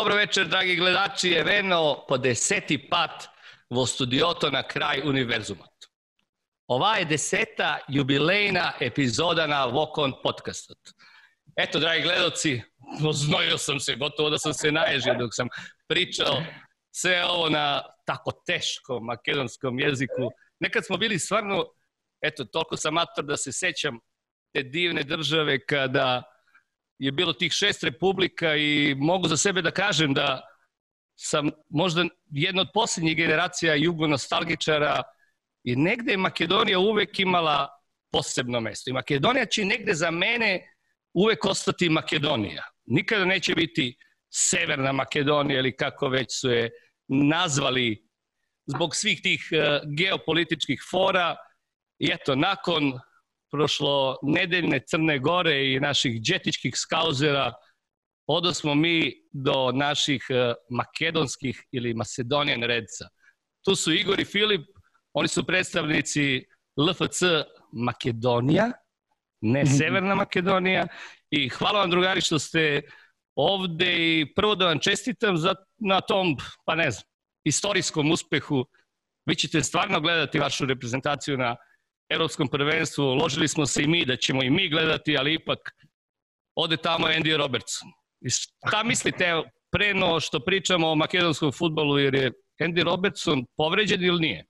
Dobro večer, dragi gledači, Eveno po deseti pat vo studioto na kraj univerzuma. Ova je deseta jubilejna epizoda na Vokon podcastot. Eto, dragi gledalci, znojio sam se, gotovo da sam se naježio dok sam pričao sve ovo na tako teškom makedonskom jeziku. Nekad smo bili stvarno, eto, toliko sam mator da se sećam te divne države kada je bilo tih šest republika i mogu za sebe da kažem da sam možda jedna od posljednjih generacija jugonostalgičara i negde je Makedonija uvek imala posebno mesto. I Makedonija će negde za mene uvek ostati Makedonija. Nikada neće biti Severna Makedonija ili kako već su je nazvali zbog svih tih uh, geopolitičkih fora. I eto, nakon prošlo nedeljne Crne Gore i naših džetičkih skauzera, odosmo mi do naših uh, makedonskih ili Macedonijan redca. Tu su Igor i Filip, oni su predstavnici LFC Makedonija, ne mhm. Severna Makedonija i hvala vam drugari što ste ovde i prvo da vam čestitam za, na tom, pa ne znam, istorijskom uspehu. Vi ćete stvarno gledati vašu reprezentaciju na Evropskom prvenstvu. Ložili smo se i mi da ćemo i mi gledati, ali ipak ode tamo Andy Robertson. I šta mislite pre no što pričamo o makedonskom futbolu, jer je Andy Robertson povređen ili nije?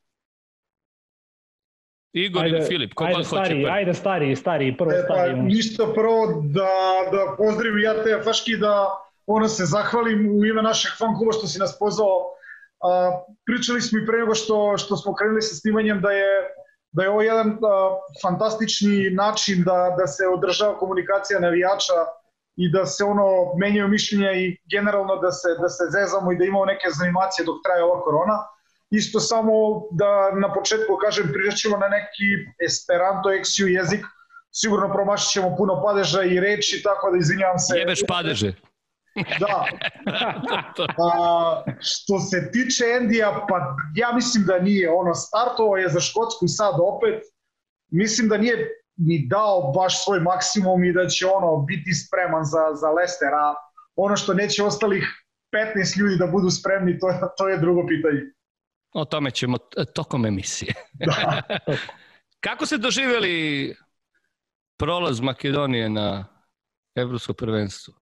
Igor ajde, ili Filip, ko ajde, stari, hoće prvi. Ajde stari, stari, prvo e, stari. Pa, ništa prvo da, da pozdravim ja te Faški da ono se zahvalim u ime našeg fan kluba što si nas pozvao. A, pričali smo i pre nego što, što smo krenuli sa snimanjem da je da je ovo jedan a, fantastični način da, da se održava komunikacija navijača i da se ono menjaju mišljenja i generalno da se, da se zezamo i da imamo neke zanimacije dok traje ova korona. Isto samo da na početku kažem pričaćemo na neki esperanto XU jezik, sigurno promašit ćemo puno padeža i reči, tako da izvinjavam se. Jebeš padeže. Da. A, što se tiče Endija, pa ja mislim da nije. Ono, startovao je za Škotsku sad opet. Mislim da nije ni dao baš svoj maksimum i da će ono biti spreman za, za Leicester, a ono što neće ostalih 15 ljudi da budu spremni, to, to je drugo pitanje. O tome ćemo tokom emisije. Da. Kako ste doživjeli prolaz Makedonije na evropsko prvenstvo?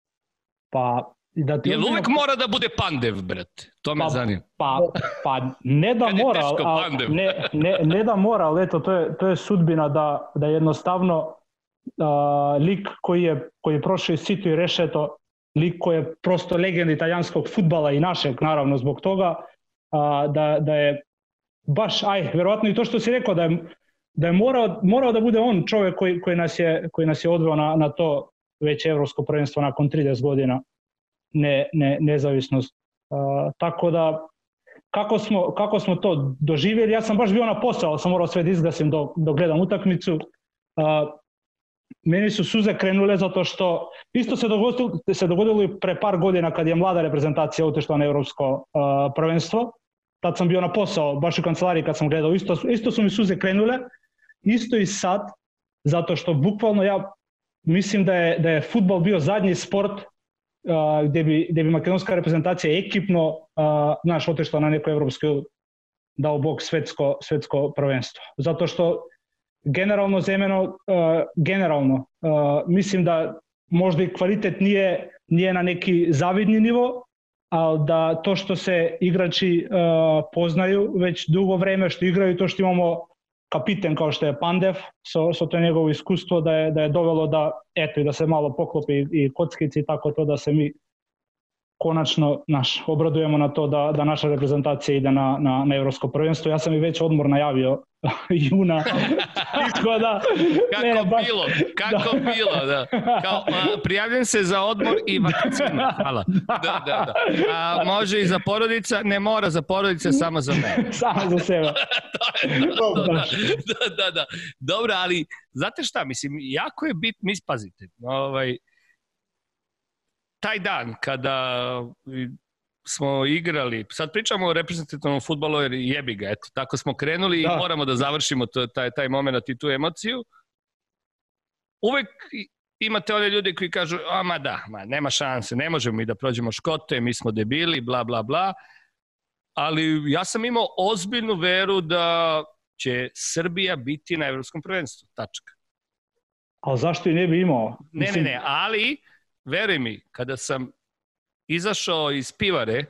Pa da ti Jel uvek mora da bude pandev, brate? To me pa, zanima. Pa, pa ne da mora, a, ne, ne, ne da mora, ali eto, to je, to je sudbina da, da jednostavno a, lik koji je, koji je prošao iz City i Rešeto, lik koji je prosto legend italijanskog futbala i našeg, naravno, zbog toga, a, da, da je baš, aj, verovatno i to što si rekao, da je, da je morao, morao da bude on čovjek koji, koji, nas, je, koji nas je odveo na, na to već evropsko prvenstvo nakon 30 godina ne, ne, nezavisnost. A, tako da, kako smo, kako smo to doživjeli, ja sam baš bio na posao, sam morao sve da izgasim dok, dok gledam utakmicu. A, meni su suze krenule zato što isto se dogodilo, se dogodilo i pre par godina kad je mlada reprezentacija utešla na evropsko uh, prvenstvo. Tad sam bio na posao, baš u kancelariji kad sam gledao, isto, isto su mi suze krenule. Isto i sad, zato što bukvalno ja mislim da je, da je futbol bio zadnji sport uh, gde, bi, gde bi makedonska reprezentacija ekipno uh, naš otešla na neko evropsko dao bog svetsko, svetsko prvenstvo. Zato što generalno zemeno, uh, generalno, uh, mislim da možda i kvalitet nije, nije na neki zavidni nivo, ali da to što se igrači uh, poznaju već dugo vreme, što igraju, to što imamo kapiten kao što je Pandev, so, so to njegovo iskustvo da je, da je dovelo da, eto, i da se malo poklopi i kockici i tako to da se mi konačno naš, obradujemo na to da, da naša reprezentacija ide na, na, na evropsko prvenstvo. Ja sam i već odmor najavio juna. Tako da, kako ne, baš, bilo, kako da. bilo, da. Kao, a, prijavljam se za odmor i vakcinu. Hvala. Da, da, da. A, može i za porodica, ne mora za porodica, samo za mene. samo za sebe. da, da, da, da, da. Dobro, ali znate šta, mislim, jako je bit, mi spazite, ovaj, taj dan kada smo igrali, sad pričamo o reprezentativnom futbolu jer jebi ga, eto, tako smo krenuli da. i moramo da završimo to, taj, taj moment i tu emociju. Uvek imate one ljudi koji kažu, a ma da, ma nema šanse, ne možemo mi da prođemo škote, mi smo debili, bla, bla, bla. Ali ja sam imao ozbiljnu veru da će Srbija biti na evropskom prvenstvu. Tačka. A zašto i ne bi imao? Ne, ne, ne, ali veruj mi, kada sam izašao iz pivare,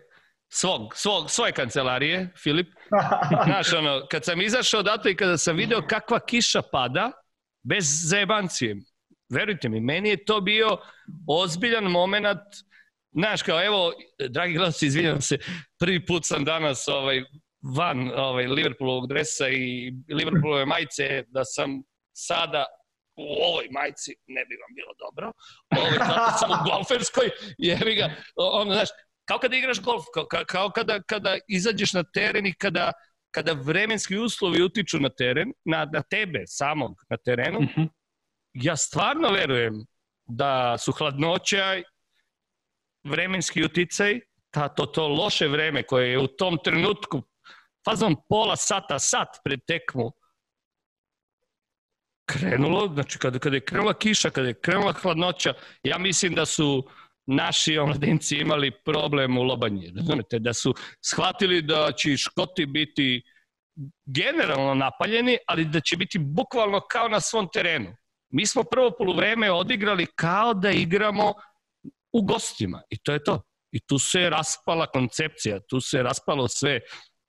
svog, svog, svoje kancelarije, Filip, znaš, ono, kad sam izašao odatle i kada sam video kakva kiša pada, bez zajebancije, verujte mi, meni je to bio ozbiljan moment, znaš, kao, evo, dragi gledalci, izvinjam se, prvi put sam danas ovaj, van ovaj, Liverpoolovog dresa i Liverpoolove majice, da sam sada u ovoj majici ne bi vam bilo dobro. Ovaj, zato sam u golferskoj, jevi ga, ono, znaš, kao kada igraš golf, kao, kao kada, kada izađeš na teren i kada, kada vremenski uslovi utiču na teren, na, na tebe samog na terenu, mm -hmm. ja stvarno verujem da su hladnoća, vremenski uticaj, ta, to, to loše vreme koje je u tom trenutku fazom pola sata, sat pred tekmu, krenulo, znači kada, kada je krenula kiša, kada je krenula hladnoća, ja mislim da su naši omladinci imali problem u lobanji. Razumete, da su shvatili da će Škoti biti generalno napaljeni, ali da će biti bukvalno kao na svom terenu. Mi smo prvo polovreme odigrali kao da igramo u gostima i to je to. I tu se raspala koncepcija, tu se raspalo sve.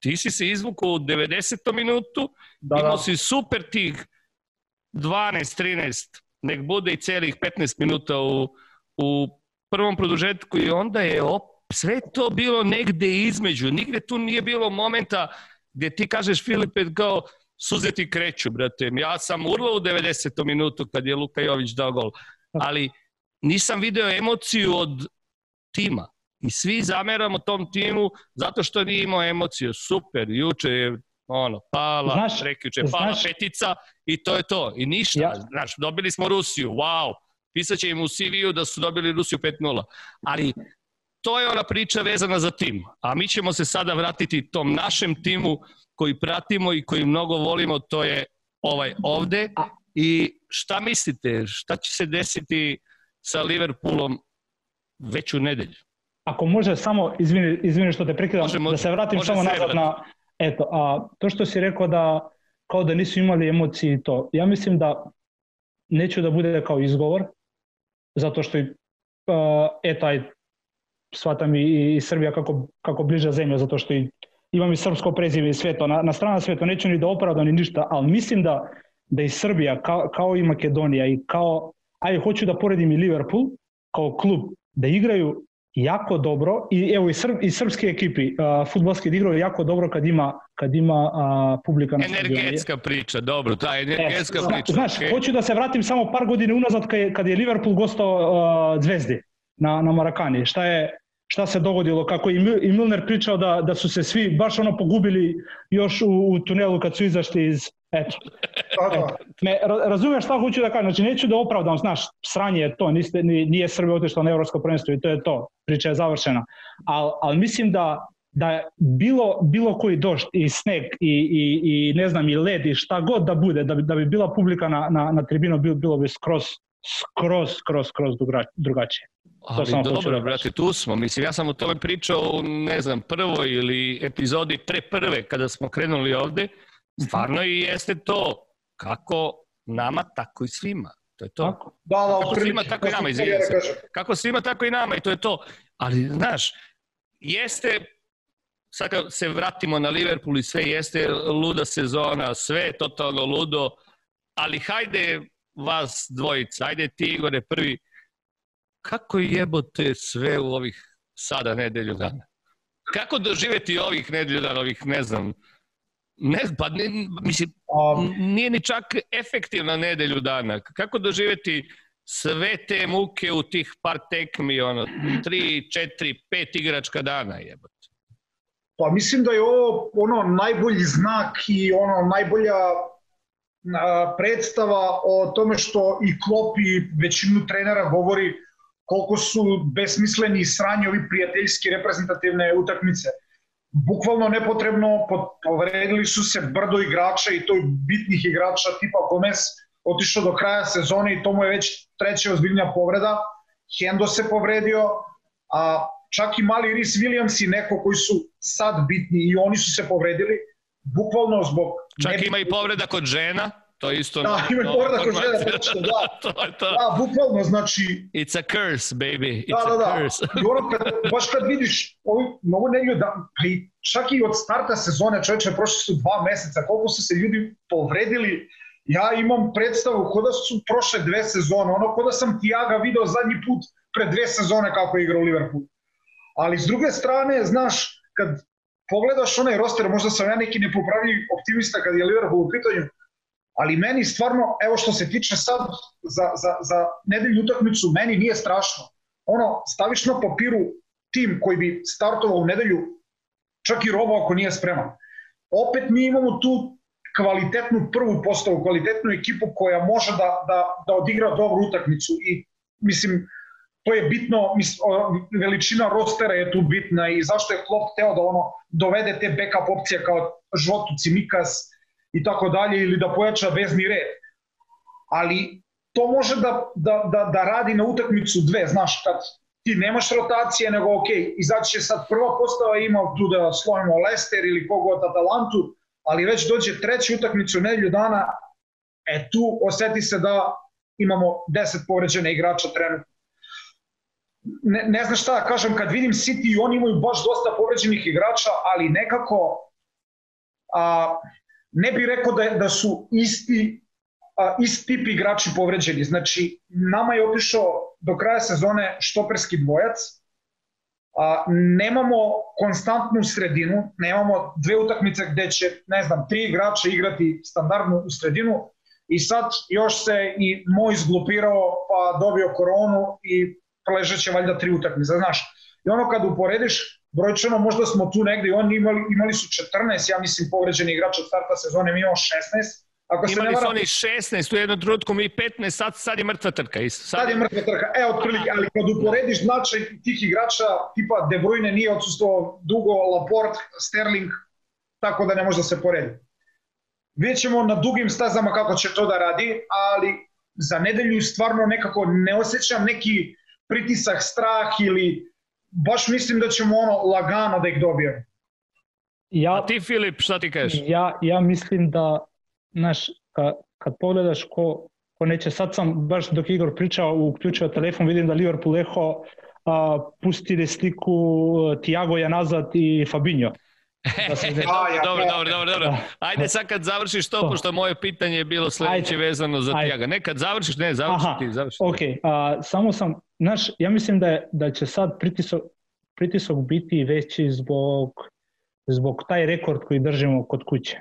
Ti si se izvukao u 90. minutu, da, da. imao si super tih 12, 13, nek bude i celih 15 minuta u, u prvom produžetku i onda je op, sve to bilo negde između. Nigde tu nije bilo momenta gde ti kažeš Filipe kao suze ti kreću, brate. Ja sam urlao u 90. minutu kad je Luka Jović dao gol. Ali nisam video emociju od tima. I svi zameramo tom timu zato što nije imao emociju. Super, juče je ono, pala, znaš, prekjuče, pala znaš, petica i to je to. I ništa. Ja. Znaš, dobili smo Rusiju, wow. Pisaće im u CV-u da su dobili Rusiju 5-0. Ali to je ona priča vezana za tim. A mi ćemo se sada vratiti tom našem timu koji pratimo i koji mnogo volimo, to je ovaj ovde. I šta mislite, šta će se desiti sa Liverpoolom već u nedelju? Ako može samo, izvini, izvini što te prekidam, može, može, da se vratim samo nazad na... Eto, a to što si rekao da kao da nisu imali emocije i to, ja mislim da neću da bude kao izgovor, zato što uh, e taj, shvatam i, i Srbija kako, kako bliža zemlja, zato što i imam i srpsko prezime i sve to, na, na strana sve to, neću ni da opravdam ni ništa, ali mislim da, da i Srbija, kao, kao i Makedonija i kao, ajde, hoću da poredim i Liverpool, kao klub, da igraju jako dobro i evo i, srb, i srpske ekipi uh, igraju jako dobro kad ima kad ima uh, publika na energetska stadionu. priča dobro ta energetska e, priča znaš okay. hoću da se vratim samo par godine unazad kad je, kad je Liverpool gostao uh, Zvezdi na na Marakani šta je šta se dogodilo, kako i Milner pričao da, da su se svi baš ono pogubili još u, u tunelu kad su izašli iz Eto. Da, da. Me, razumeš šta hoću da kažem, znači neću da opravdam, znaš, sranje je to, niste, nije Srbija otišla na evropsko prvenstvo i to je to, priča je završena. Al, al mislim da da bilo, bilo koji došt i sneg i, i, i ne znam i led i šta god da bude, da bi, da bi bila publika na, na, na tribinu, bilo, bilo bi skroz, skroz, skroz, skroz drugačije. Ali to dobro, da brate, tu smo. Mislim, ja sam o tome pričao ne znam, prvoj ili epizodi pre prve, kada smo krenuli ovde, Stvarno i jeste to kako nama, tako i svima. To je to. Tako. Da, da, kako svima, tako i nama, izvinjam se. Kako svima, tako i nama i to je to. Ali, znaš, jeste, sad kad se vratimo na Liverpool i sve, jeste luda sezona, sve je totalno ludo, ali hajde vas dvojica, ajde ti Igore prvi, kako jebote sve u ovih sada nedelju dana? Kako doživeti ovih nedelju dana, ovih, ne znam, Ne, pa ne, mislim, nije ni čak efektivna nedelju dana. Kako doživeti sve te muke u tih par tekmi, ono, tri, četiri, pet igračka dana, jebote? Pa mislim da je ovo ono najbolji znak i ono najbolja predstava o tome što i Klopp i većinu trenera govori koliko su besmisleni i sranji ovi prijateljski reprezentativne utakmice bukvalno nepotrebno povredili su se brdo igrača i to bitnih igrača tipa Gomez, otišao do kraja sezone i to mu je već treća ozbiljnija povreda. Hendo se povredio, a čak i mali Rhys Williams i neko koji su sad bitni i oni su se povredili, bukvalno zbog... Čak ima i povreda kod žena, to je isto... Da, ima i povreda kod žena, točno, da. to je to. Da, bukvalno, znači... It's a curse, baby, it's da, da, a da. curse. I ono kad, baš kad vidiš ovi mnogo nedelju da, pa i čak i od starta sezone, čovječe, prošli su dva meseca, koliko su se ljudi povredili, ja imam predstavu kod da su prošle dve sezone, ono kod da sam Tiaga video zadnji put pre dve sezone kako je igrao Liverpool. Ali s druge strane, znaš, kad pogledaš onaj roster, možda sam ja neki nepopravljiv optimista kad je Liverpool u pitanju, ali meni stvarno, evo što se tiče sad za, za, za nedelju utakmicu, meni nije strašno. Ono, staviš na papiru tim koji bi startovao u nedelju, čak i robo ako nije spreman. Opet mi imamo tu kvalitetnu prvu postavu, kvalitetnu ekipu koja može da, da, da odigra dobru utakmicu i mislim, to je bitno, veličina rostera je tu bitna i zašto je Klopp teo da ono dovede te backup opcije kao Žotu, Cimikas i tako dalje ili da pojača vezni red. Ali to može da, da, da, da radi na utakmicu dve, znaš, kad ti nemaš rotacije, nego ok, izaći će sad prva postava, ima tu da slovimo Leicester ili kogod Atalantu, ali već dođe treća utakmica u nedelju dana, e tu oseti se da imamo 10 povređene igrača trenutno ne, ne znam šta da kažem, kad vidim City i oni imaju baš dosta povređenih igrača, ali nekako a, ne bih rekao da, da su isti, a, isti tip igrači povređeni. Znači, nama je otišao do kraja sezone štoperski dvojac, a, nemamo konstantnu sredinu, nemamo dve utakmice gde će, ne znam, tri igrača igrati standardnu u sredinu i sad još se i moj izglupirao pa dobio koronu i ležeće valjda tri utakmice, znaš. I ono kad uporediš, brojčano možda smo tu negde, oni imali, imali su 14, ja mislim, povređeni igrač od starta sezone, mi imamo 16, Ako se Imali su oni 16, u jednom trenutku mi 15, sad, sad je mrtva trka. Isto. Sad, sad je mrtva trka, e, otprilike, ali kad uporediš značaj tih igrača, tipa De Bruyne nije odsustvo dugo, Laporte, Sterling, tako da ne može da se poredi. Vidjet ćemo na dugim stazama kako će to da radi, ali za nedelju stvarno nekako ne osjećam neki pritisak, strah ili baš mislim da ćemo ono lagano da ih dobijemo. Ja, A ti Filip, šta ti kažeš? Ja, ja mislim da, znaš, kad, kad pogledaš ko, ko neće, sad sam baš dok Igor pričao, uključio telefon, vidim da Liverpool Eho a, pustili sliku Tiagoja nazad i Fabinho. Da se dobro, dobro, dobro, dobro. Ajde sad kad završiš to, to. pošto moje pitanje je bilo sledeće Ajde. vezano za Tiaga. Ne, kad završiš, ne, završi Aha, ti, završi. Ok, a, samo sam, znaš, ja mislim da, je, da će sad pritisak, pritisak biti veći zbog, zbog taj rekord koji držimo kod kuće.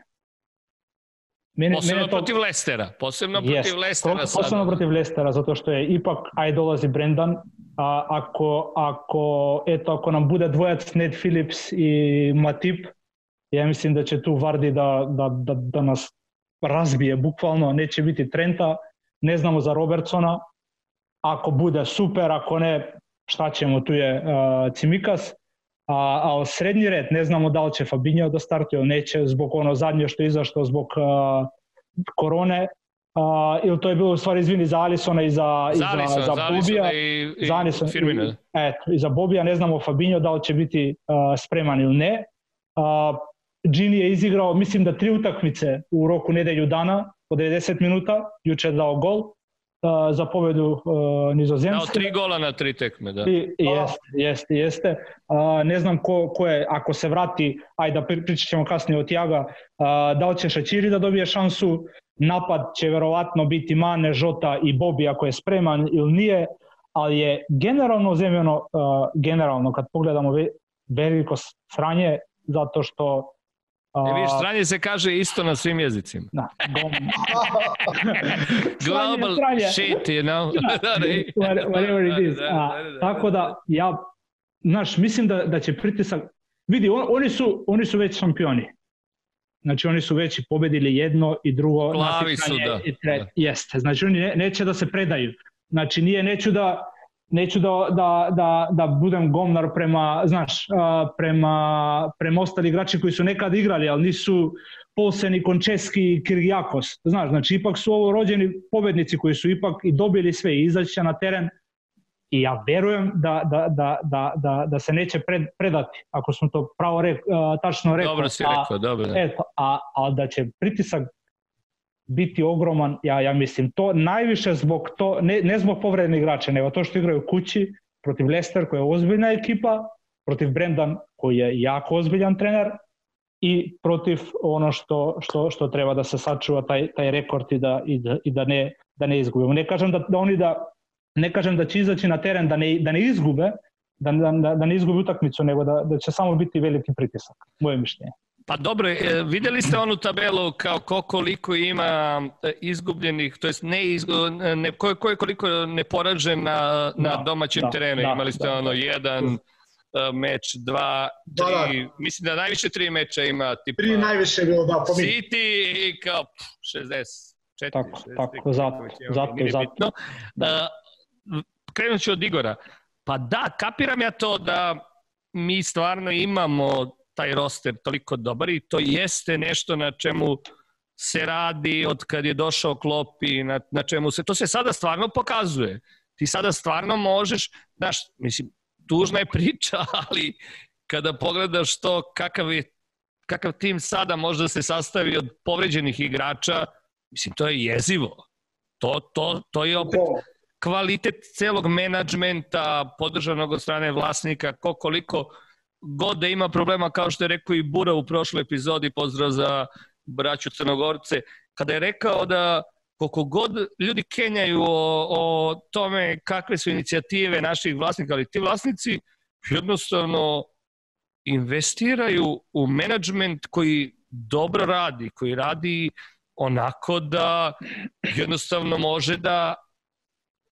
Mene, posebno mene to... protiv Lestera, posebno yes, protiv Lestera. Posebno sada. protiv Lestera, zato što je ipak, aj dolazi Brendan, a ako, ako, eto, ako nam bude dvojac Ned Phillips i Matip, ja mislim da će tu Vardi da, da, da, da nas razbije, bukvalno, neće biti Trenta, ne znamo za Robertsona, ako bude super, ako ne, šta ćemo, tu je uh, Cimikas, a, a srednji red ne znamo da li će Fabinho da startuje, neće zbog ono zadnje što je izašlo zbog uh, korone, Uh, ili to je bilo u stvari izvini za Alisona i za, za, i za, za, Bobija. I, i za Firmina. I, eto, I za Bobija ne znamo Fabinho da li će biti uh, spreman ili ne. Uh, Gini je izigrao, mislim da tri utakmice u roku nedelju dana, po 90 minuta, juče je dao gol uh, za pobedu uh, nizozemske. Dao tri gola na tri tekme, da. I, jeste, jeste, jeste. Uh, ne znam ko, ko je, ako se vrati, ajde da pričat ćemo kasnije od Tiaga, uh, da li će Šačiri da dobije šansu, napad će verovatno biti Mane, Žota i Bobi ako je spreman ili nije, ali je generalno zemljeno, uh, generalno kad pogledamo veliko sranje, zato što E viš, stranje se kaže isto na svim jezicima. Da, bom. Global shit, you know? Whatever it is. A, tako da, ja, znaš, mislim da, da će pritisak, vidi, on, oni, su, oni su već šampioni. Znači oni su već pobedili jedno i drugo Glavi su, da. I tre, da. Jeste, znači oni ne, neće da se predaju. Znači nije, neću da, neću da, da, da, da budem gomnar prema, znaš, prema, prema ostali igrači koji su nekad igrali, ali nisu Polsen i Končeski i Kirgijakos. Znaš, znači ipak su ovo rođeni pobednici koji su ipak i dobili sve i izaći na teren i ja verujem da, da, da, da, da, da se neće pred, predati, ako smo to pravo rek, tačno rekao. Dobro si rekao, a, dobro. Eto, a, a da će pritisak biti ogroman, ja, ja mislim to najviše zbog to, ne, ne zbog povrednih igrača, nego to što igraju kući protiv Leicester koja je ozbiljna ekipa, protiv Brendan koji je jako ozbiljan trener i protiv ono što, što, što treba da se sačuva taj, taj rekord i da, i da, i da, ne, da ne izgubimo. Ne kažem da, da oni da ne kažem da će izaći na teren da ne, da ne izgube, da, da, da ne izgubi utakmicu, nego da, da će samo biti veliki pritisak, moje mišljenje. Pa dobro, e, videli ste onu tabelu kao ko koliko ima e, izgubljenih, to jest ne, izgu, ne ko, ko je koliko neporažen na, na da, domaćem da, terenu. Da, Imali ste da, ono jedan uh, meč, dva, da, tri, da, da. mislim da najviše tri meča ima. Tipa, tri najviše bilo, da, po City i kao pff, 60. tako, 60, tako, zato, zato, zato. Da, krenut ću od Igora. Pa da, kapiram ja to da mi stvarno imamo taj roster toliko dobar i to jeste nešto na čemu se radi od kad je došao Klop i na, na čemu se, to se sada stvarno pokazuje. Ti sada stvarno možeš, znaš, mislim, tužna je priča, ali kada pogledaš to kakav je kakav tim sada može da se sastavi od povređenih igrača, mislim, to je jezivo. To, to, to je opet kvalitet celog menadžmenta podržanog od strane vlasnika, ko koliko god da ima problema, kao što je rekao i Bura u prošloj epizodi, pozdrav za braću Crnogorce, kada je rekao da koliko god ljudi kenjaju o, o tome kakve su inicijative naših vlasnika, ali ti vlasnici jednostavno investiraju u menadžment koji dobro radi, koji radi onako da jednostavno može da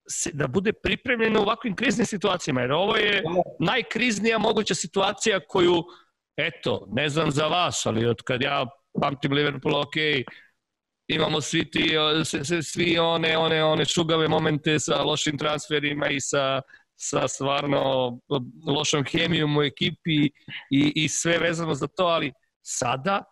se, da bude pripremljeno u ovakvim kriznim situacijama, jer ovo je najkriznija moguća situacija koju, eto, ne znam za vas, ali od kad ja pamtim Liverpool, ok, imamo svi ti, svi one, one, one šugave momente sa lošim transferima i sa, sa stvarno lošom hemijom u ekipi i, i sve vezano za to, ali sada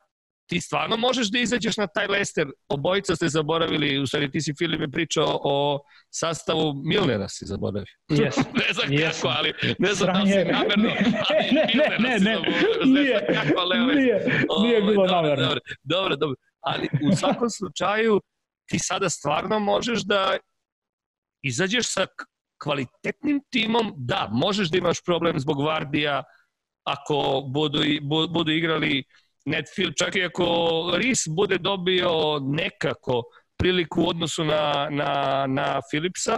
ti stvarno možeš da izađeš na taj Leicester. Obojica ste zaboravili, u stvari ti si Filip je pričao o sastavu Milnera si zaboravio. Yes. ne znam yes. kako, ali ne znam da si namerno, ali ne, ne, ne, ne, nije, kako, ali, nije, nije bilo namerno. Dobro, dobro, dobro, ali u svakom slučaju ti sada stvarno možeš da izađeš sa kvalitetnim timom, da, možeš da imaš problem zbog Vardija ako budu, budu igrali Netfield, čak i ako Ris bude dobio nekako priliku u odnosu na, na, na Philipsa,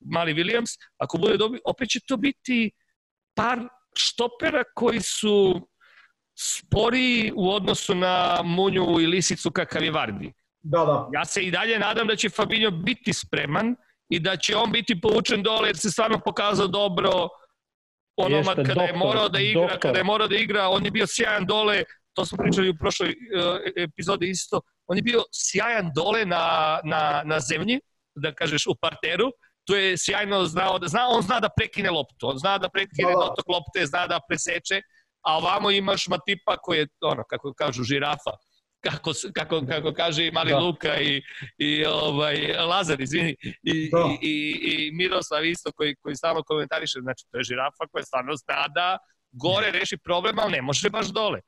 Mali Williams, ako bude dobio, opet će to biti par štopera koji su sporiji u odnosu na Munju i Lisicu kakav je Vardi. Da, da. Ja se i dalje nadam da će Fabinho biti spreman i da će on biti povučen dole jer se stvarno pokazao dobro onoma Jeste, kada doktor, je morao da igra, doktor. kada je morao da igra, on je bio sjajan dole, to smo pričali u prošloj uh, epizodi isto, on je bio sjajan dole na, na, na zemlji, da kažeš u parteru, tu je sjajno znao da zna, on zna da prekine loptu, on zna da prekine da. dotok lopte, zna da preseče, a ovamo imaš Matipa koji je, ono, kako kažu, žirafa, kako, kako, kako kaže i Mali da. Luka i, i ovaj, Lazar, izvini, i, da. i, i, i Miroslav isto koji, koji stalno komentariše, znači to je žirafa koja stvarno zna da gore reši problem, ali ne može baš dole.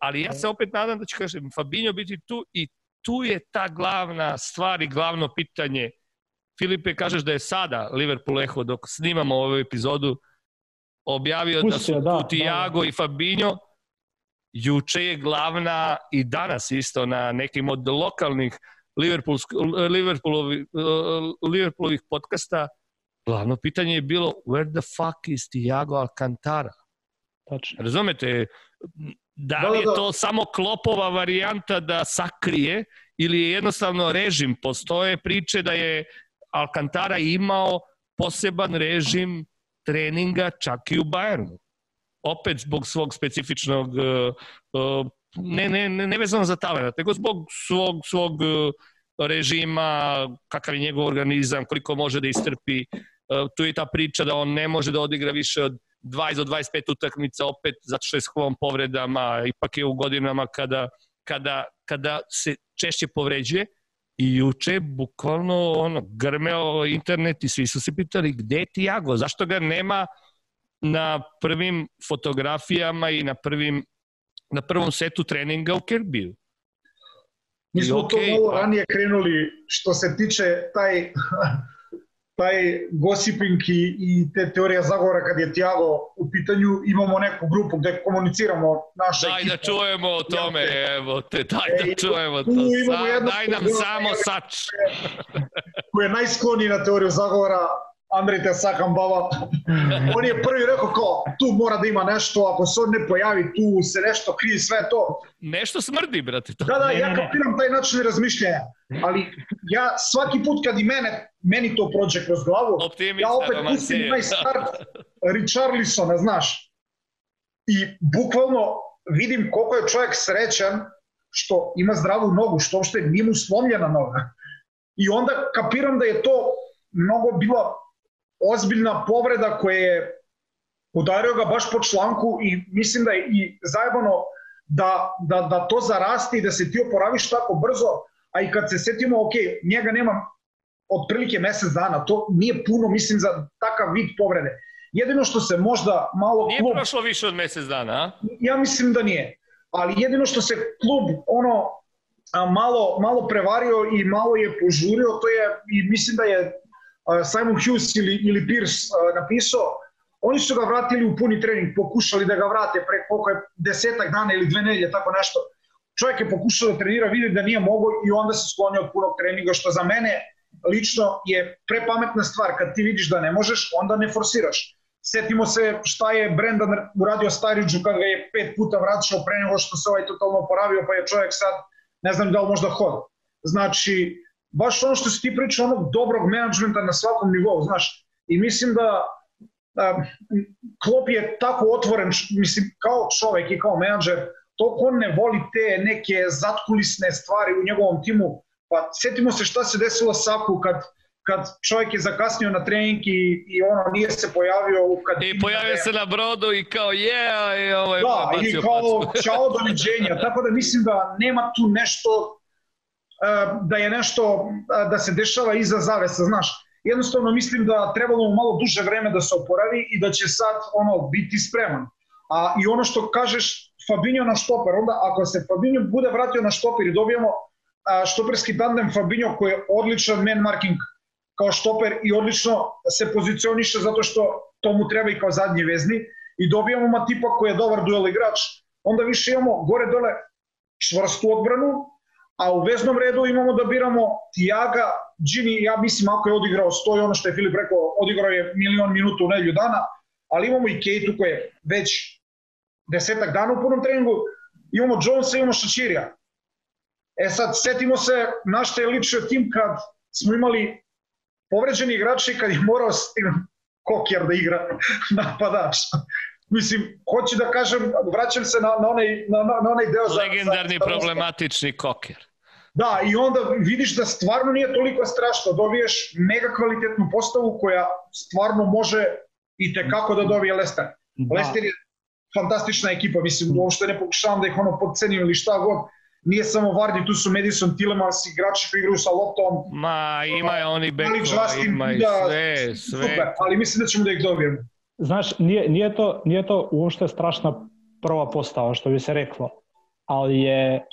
Ali ja se opet nadam da će, kažem, Fabinho biti tu i tu je ta glavna stvar i glavno pitanje. Filipe, kažeš da je sada Liverpool Eho dok snimamo ovu epizodu objavio Pustio, da su da, tu Tiago da, da. i Fabinho. Juče je glavna i danas isto na nekim od lokalnih Liverpoolovih, Liverpoolovih podcasta glavno pitanje je bilo where the fuck is Tiago Alcantara? Tačno. Razumete? Da, da li je da, da. to samo klopova varijanta da sakrije ili je jednostavno režim? Postoje priče da je Alcantara imao poseban režim treninga čak i u Bayernu. Opet zbog svog specifičnog, uh, uh, ne, ne, ne, ne vezano za talent, nego zbog svog, svog uh, režima, kakav je njegov organizam, koliko može da istrpi. Tu je ta priča da on ne može da odigra više od 20 do 25 utakmica opet zato što je sklon povredama, ipak je u godinama kada, kada kada se češće povređuje i juče bukvalno ono, grmeo internet i svi su se pitali gde je Tiago, zašto ga nema na prvim fotografijama i na prvim na prvom setu treninga u Kerbiju. Mi smo okay, to malo pa- ranije krenuli što se tiče taj taj gossiping i, i te teorija zagovora kad je Tiago u pitanju, imamo neku grupu gde komuniciramo naše Daj ekipa. da čujemo o tome, evo te, daj da e, da čujemo to. Sa, daj nam samo sač. Koji je najskloniji na teoriju zagovora, Andrej Tesakan Baba, on je prvi rekao kao, tu mora da ima nešto, ako se on ne pojavi, tu se nešto krije, sve to. Nešto smrdi, brate. To. Da, da, ja kapiram taj način razmišljanja, ali ja svaki put kad i mene, meni to prođe kroz glavu, Optimista, ja opet pustim onaj start Richarlisona, znaš. I bukvalno vidim koliko je čovjek srećan što ima zdravu nogu, što uopšte nije mu slomljena noga. I onda kapiram da je to mnogo bila ozbiljna povreda koja je udario ga baš po članku i mislim da je i zajebano da, da, da to zarasti i da se ti oporaviš tako brzo, a i kad se setimo, ok, njega nema otprilike mesec dana, to nije puno, mislim, za takav vid povrede. Jedino što se možda malo... Nije klub, prošlo više od mesec dana, a? Ja mislim da nije. Ali jedino što se klub ono malo, malo prevario i malo je požurio, to je, i mislim da je Simon Hughes ili, ili Pierce napisao, oni su ga vratili u puni trening, pokušali da ga vrate pre koliko je desetak dana ili dve nedelje, tako nešto. Čovjek je pokušao da trenira, vidi da nije mogao i onda se sklonio od punog treninga, što za mene lično je prepametna stvar. Kad ti vidiš da ne možeš, onda ne forsiraš. Setimo se šta je Brendan uradio Stariđu kad ga je pet puta vraćao pre nego što se ovaj totalno oporavio, pa je čovjek sad, ne znam da li možda hoda. Znači, baš ono što si ti pričao, onog dobrog menadžmenta na svakom nivou, znaš. I mislim da a, Klop je tako otvoren, mislim, kao čovek i kao menadžer, toliko on ne voli te neke zatkulisne stvari u njegovom timu. Pa setimo se šta se desilo Saku kad kad čovjek je zakasnio na trening i, i ono nije se pojavio kad i pojavio se na brodu i kao je yeah, i ovaj da, i kao čao doviđenja tako da mislim da nema tu nešto da je nešto da se dešava iza zavesa, znaš. Jednostavno mislim da trebalo mu malo duže vreme da se oporavi i da će sad ono biti spreman. A i ono što kažeš Fabinho na štoper, onda ako se Fabinho bude vratio na štoper i dobijemo štoperski tandem Fabinho koji je odličan man marking kao štoper i odlično se pozicioniše zato što to mu treba i kao zadnji vezni i dobijamo Matipa koji je dobar duel igrač, onda više imamo gore dole čvrstu odbranu, a u veznom redu imamo da biramo Tiaga, Gini, ja mislim ako je odigrao stoji ono što je Filip rekao, odigrao je milion minuta u nedelju dana, ali imamo i Kejtu koji je već desetak dana u punom treningu, imamo Jonesa, imamo Šačirija. E sad, setimo se na što je ličio tim kad smo imali povređeni igrači kad je morao Kokjer da igra napadač. Mislim, hoću da kažem, vraćam se na, na, onaj, na, na onaj deo... Legendarni za, za problematični Koker. Da, i onda vidiš da stvarno nije toliko strašno. Dobiješ mega kvalitetnu postavu koja stvarno može i tekako da dobije Lester. Da. Lester je fantastična ekipa, mislim, uopšte ne pokušavam da ih ono podcenim ili šta god. Nije samo Vardi, tu su Madison, Tillemans, igrači koji igraju sa loptom. Ma, ima je oni bekova, ima i sve, sve. Super, ali mislim da ćemo da ih dobijemo. Знаеш, ние, е то уопште страшна прва постава, што би се рекло, ал е,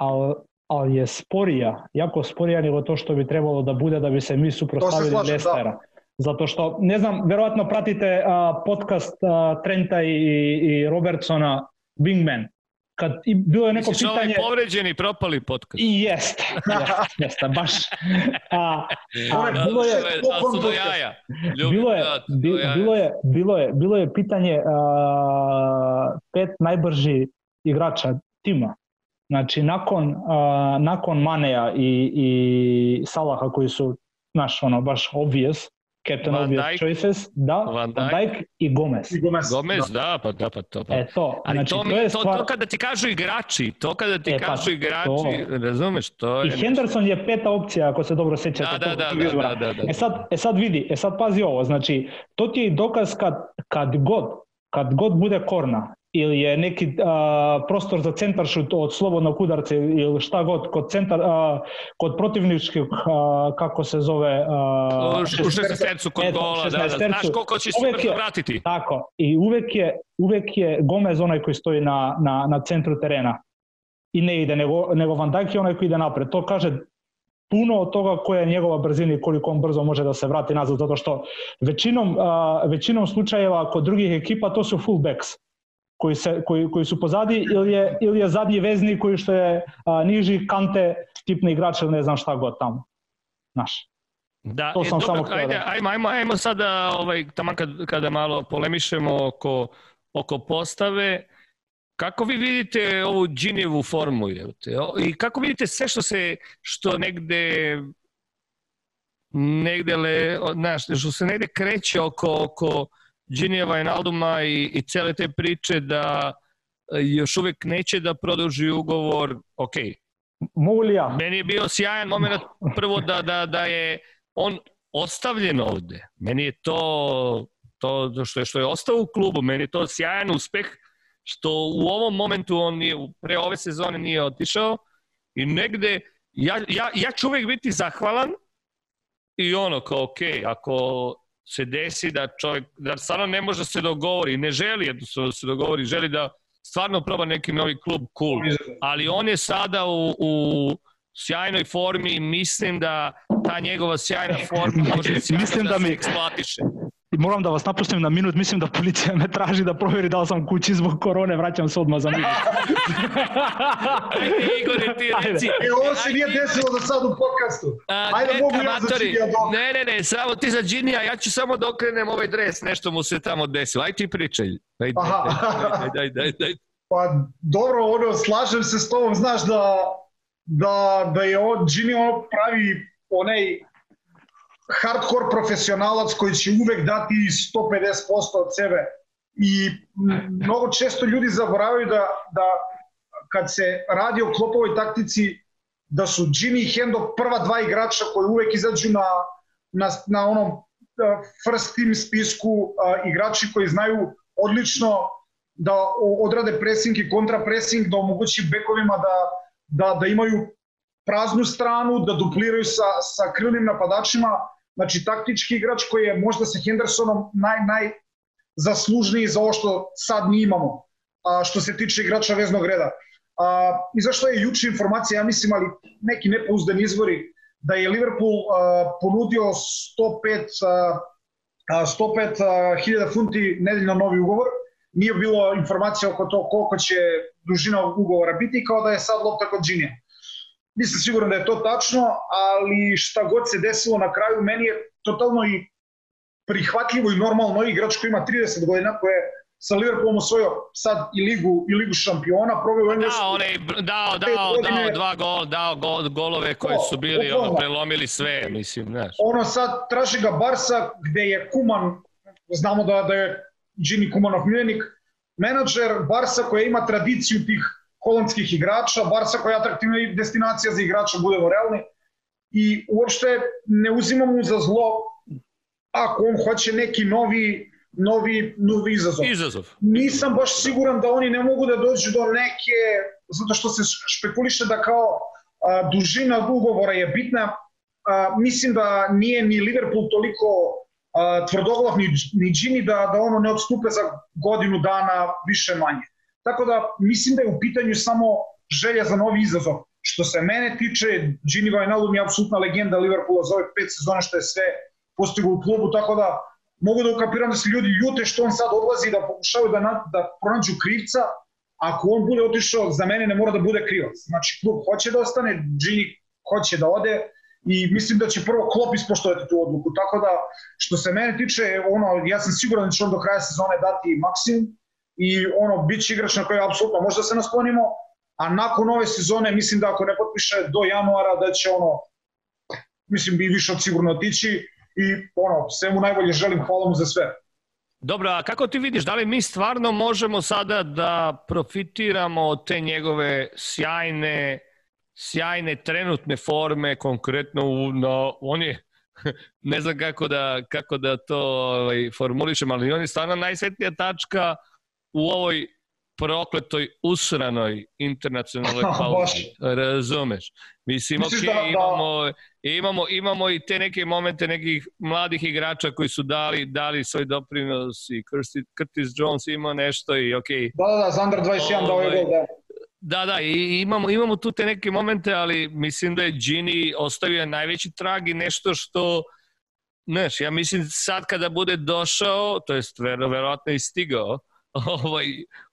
ал, ал е спорија, јако спорија него тоа што би требало да буде да би се ми супроставили да. Лестера. Да. Затоа што, не знам, веројатно пратите а, подкаст а, Трента и, и Робертсона Wingman. Kad i bilo je neko Misliš ovaj pitanje... ovaj povređeni propali podcast? I jest, jest, jeste, baš. A, a, bilo je... Da, do jaja. bilo je, bilo je, bilo je, bilo je pitanje a, pet najbrži igrača tima. Znači, nakon, a, nakon Maneja i, i Salaha koji su, znaš, ono, baš obvious, Captain Van Obvious Dijk, Choices, da, Van Dijk, Van Dijk i Gomez. I Gomez, Gomez da. da, pa da, pa to. Pa. E to, Ali znači, to, mi, to, je stvar... to kada ti kažu igrači, to kada ti e, pa, kažu igrači, to... razumeš, to je... I Henderson je peta opcija, ako se dobro sećate. Da, da, da, da, da, da, da. E sad, e sad vidi, e sad pazi ovo, znači, to ti je dokaz kad, kad god, kad god bude korna ili je neki a, prostor za centar šut od slobodnog udarca ili šta god kod centar a, kod protivničkog kako se zove a, u 16 kod gola da, da, znaš koliko će super je, vratiti. Tako i uvek je uvek je Gomez onaj koji stoji na, na, na centru terena. I ne ide nego, nego Van Dijk je onaj koji ide napred. To kaže puno od toga koja je njegova brzina i koliko on brzo može da se vrati nazad, zato što većinom, a, većinom slučajeva kod drugih ekipa to su fullbacks koji, se, koji, koji su pozadi ili je, ili je zadnji vezni koji što je a, niži kante tipni igrač ili ne znam šta god tamo. Znaš. Da, to e, sam dobro, samo ajde, da- ajmo, ajmo, ajmo sada, ovaj, tamo kad, kada malo polemišemo oko, oko postave, kako vi vidite ovu Džinijevu formu? I kako vidite sve što se, što negde negde le, znaš, što se negde kreće oko, oko Džinijeva i Nalduma i, i cele te priče da e, još uvek neće da produži ugovor, ok. Mogu li ja? Meni je bio sjajan moment prvo da, da, da je on ostavljen ovde. Meni je to, to što, je, što je ostao u klubu, meni je to sjajan uspeh što u ovom momentu on nije, pre ove sezone nije otišao i negde ja, ja, ja ću uvek biti zahvalan i ono kao ok, ako se desi da čovjek, da stvarno ne može da se dogovori, ne želi da se dogovori, želi da stvarno proba neki novi klub, cool. Ali on je sada u, u sjajnoj formi i mislim da ta njegova sjajna forma može mislim da, da mi, se eksploatiše moram da vas napustim na minut, mislim da policija me traži da proveri da li sam kući zbog korone, vraćam se odmah za minut. Ajde, Igor, ti reci. E, ovo se nije desilo do sad u podcastu. Ajde, mogu ja za Džinija Ne, ne, ne, samo ti za Džinija, ja ću samo da okrenem ovaj dres, nešto mu se tamo desilo. Ajde ti pričaj. Ajde, ajde, ajde, ajde, ajde. Pa dobro, ono, slažem se s tobom, znaš da, da, da je on, ono pravi onaj hardcore profesionalac koji će uvek dati 150% od sebe. I mnogo često ljudi zaboravaju da, da kad se radi o klopovoj taktici da su Jimmy i Hendo prva dva igrača koji uvek izađu na, na, na onom first team spisku uh, igrači koji znaju odlično da odrade pressing i kontrapressing, da omogući bekovima da, da, da imaju praznu stranu, da dupliraju sa, sa krilnim napadačima Znači, taktički igrač koji je možda sa Hendersonom naj, naj zaslužniji za ovo što sad mi imamo, a, što se tiče igrača veznog reda. A, izašla je juče informacija, ja mislim, ali neki nepouzdani izvori, da je Liverpool a, ponudio 105 a, 105 hiljada funti nedeljno novi ugovor. Nije bilo informacija oko to koliko će dužina ugovora biti, kao da je sad lopta kod Džinija. Nisam siguran da je to tačno, ali šta god se desilo na kraju, meni je totalno i prihvatljivo i normalno igrač koji ima 30 godina, koje sa Liverpoolom osvojio sad i ligu i ligu šampiona, proveo u Englesku. Da, onaj dao dao dao dva gol, dao gol, golove koji su bili ono prelomili sve, mislim, znaš. Ono sad traži ga Barsa gde je Kuman, znamo da da je Gini Kumanov miljenik, menadžer Barsa koja ima tradiciju tih holandskih igrača, Barsa koja je atraktivna destinacija za igrača, budemo realni, i uopšte ne uzimamo mu za zlo ako on hoće neki novi novi, novi izazov. izazov. Nisam baš siguran da oni ne mogu da dođu do neke, zato što se špekuliše da kao a, dužina ugovora je bitna. A, mislim da nije ni Liverpool toliko a, tvrdoglav ni, ni Gini da, da ono ne odstupe za godinu dana više manje. Tako da mislim da je u pitanju samo želja za novi izazov. Što se mene tiče, Gini Wijnaldum je apsolutna legenda Liverpoola za ove pet sezona što je sve postigo u klubu, tako da mogu da ukapiram da se ljudi ljute što on sad odlazi da pokušavaju da, na, da pronađu krivca, ako on bude otišao, za mene ne mora da bude krivac. Znači, klub hoće da ostane, Gini hoće da ode i mislim da će prvo Klopp ispoštovati tu odluku. Tako da, što se mene tiče, ono, ja sam siguran da će on do kraja sezone dati maksimum, i ono, bit će igrač na koji apsolutno možda da se nasklonimo, a nakon ove sezone mislim da ako ne potpiše do januara da će ono, mislim bi više od sigurno otići i ono, sve mu najbolje želim, hvala mu za sve. Dobro, a kako ti vidiš, da li mi stvarno možemo sada da profitiramo od te njegove sjajne, sjajne trenutne forme, konkretno u, no, on je, ne znam kako da, kako da to ovaj, formulišem, ali on je stvarno najsvetnija tačka u ovoj prokletoj usranoj internacionalnoj pauzi. Razumeš? Mislim, ok, imamo, imamo, imamo i te neke momente nekih mladih igrača koji su dali, dali svoj doprinos i Curtis Jones ima nešto i ok. Da, da, da, Zander 21 dao je ovaj, gol, da. Da, da, i imamo, imamo tu te neke momente, ali mislim da je Gini ostavio najveći trag i nešto što, znaš, ja mislim sad kada bude došao, to jest verovatno i stigao, ovaj,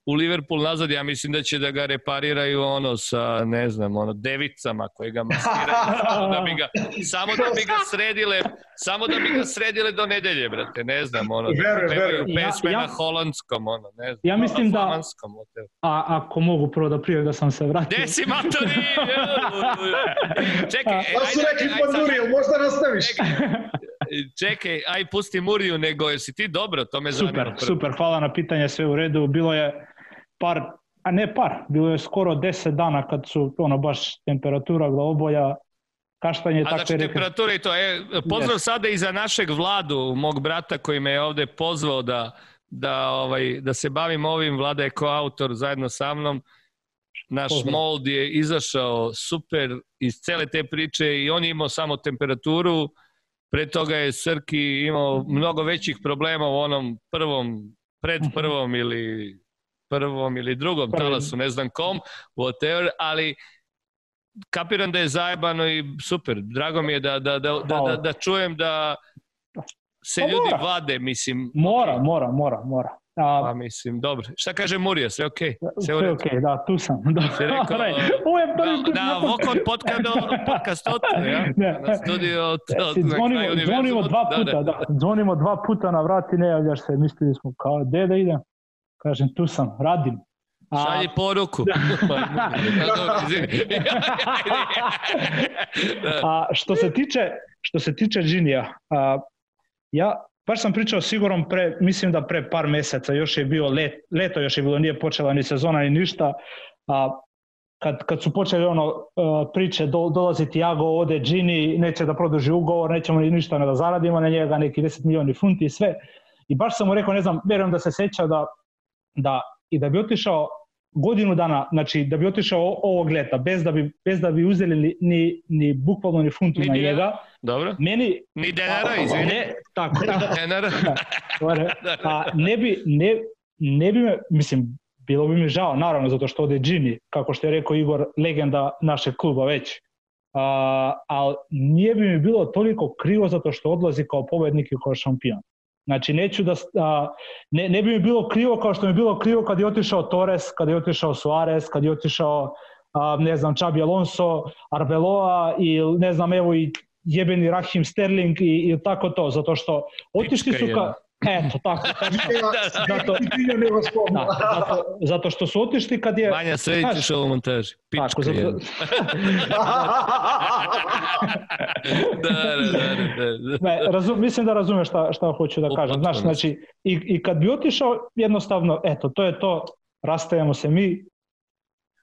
u Liverpool nazad, ja mislim da će da ga repariraju ono sa, ne znam, ono, devicama koje ga maskiraju, samo da bi ga, samo da bi ga sredile, samo da bi ga sredile do nedelje, brate, ne znam, ono, da pevaju pesme ja, ja, na holandskom, ono, ne znam, ja mislim da, a, ako mogu prvo da prije da sam se vratio. Gde si, Matori? Čekaj, ajde, ajde, ajde, ajde, možda nastaviš. Čekaj, aj pusti Muriju, nego jesi ti dobro, to me super, zanima. Super, super, hvala na pitanje, sve u redu. Bilo je par, a ne par, bilo je skoro 10 dana kad su ono baš temperatura glavoboja, kaštanje. A znači temperatura i to, e, pozdrav yes. sada i za našeg vladu, mog brata koji me je ovde pozvao da, da, ovaj, da se bavim ovim, vlada je koautor zajedno sa mnom, naš pozdrav. mold je izašao super iz cele te priče i on je imao samo temperaturu, pre toga je Srki imao mnogo većih problema u onom prvom, pred mhm. prvom ili prvom ili drugom talasu, ne znam kom, whatever, ali kapiram da je zajebano i super. Drago mi je da, da, da, da, da, da čujem da se pa ljudi mora. vade, mislim. Mora, mora, mora, mora. A, pa mislim, dobro. Šta kaže Murija, sve okej? Okay? Sve, sve okej, okay, da, tu sam. Da. Se rekao, Ovo je prvi put. Na, Vokon podcast, podcast od, ja? Ne. Na studio od, od zvonimo, na zvonimo dva puta, da, da. da. Zvonimo dva puta na vrat i ne javljaš se. Mislili smo kao, gde da idem? Kažem, tu sam, radim. A... Šalji poruku. a što se tiče, što se tiče Džinija, a, ja baš sam pričao sigurom pre, mislim da pre par meseca, još je bio let, leto, još je bilo, nije počela ni sezona ni ništa, a kad, kad su počeli ono priče, do, dolazi Tiago, ode Gini, neće da produži ugovor, nećemo ni ništa ne da zaradimo na njega, neki 10 milioni funti i sve. I baš sam mu rekao, ne znam, verujem da se seća da da i da bi otišao godinu dana, znači da bi otišao ovog leta, bez da bi, bez da bi uzeli ni, ni, ni bukvalno ni funtu ni na njega. Dobro. Meni, ni denara, izvini. Ne, tako, da, denara. Da, a ne bi, ne, ne bi me, mislim, bilo bi mi žao, naravno, zato što ode Gini, kako što je rekao Igor, legenda našeg kluba već. A, ali nije bi mi bilo toliko krivo zato što odlazi kao pobednik i kao šampion. Znači, neću da, a, ne, ne bi mi bilo krivo kao što mi je bilo krivo kad je otišao Torres, kad je otišao Suarez, kad je otišao, a, ne znam, Čabi Alonso, Arbeloa i ne znam, evo i jebeni Rahim Sterling i, i tako to, zato što otišli su ka... Eto, tako. zato, da, zato, zato što su otišli kad je... Vanja, sve ćeš ovo montaži. Pička tako, zato... da, da, da, da. Ne, razum, mislim da razumeš šta, šta hoću da kažem. Znaš, znači, i, i kad bi otišao, jednostavno, eto, to je to, rastajemo se mi,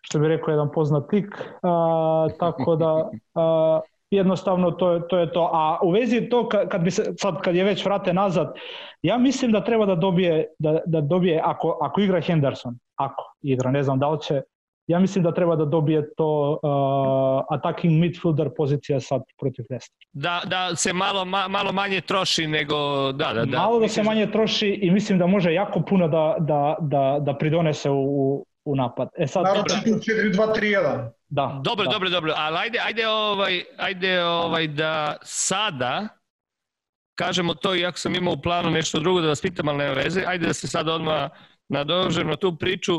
što bi rekao jedan poznat tik, a, tako da a, jednostavno to je, to je to. A u vezi to kad bi se, sad kad je već vrate nazad, ja mislim da treba da dobije, da, da dobije ako, ako igra Henderson, ako igra, ne znam da li će, ja mislim da treba da dobije to uh, attacking midfielder pozicija sad protiv Leicester. Da, da se malo, ma, malo manje troši nego... Da, da, da. Malo da se manje troši i mislim da može jako puno da, da, da, da pridonese u, u napad. E sad, Naravno, 4-2-3-1. Da. Dobro, da. dobro, dobro. Ali ajde, ajde, ovaj, ajde ovaj da sada kažemo to, iako sam imao u planu nešto drugo da vas pitam, ali nema veze, ajde da se sada odmah nadožem na tu priču.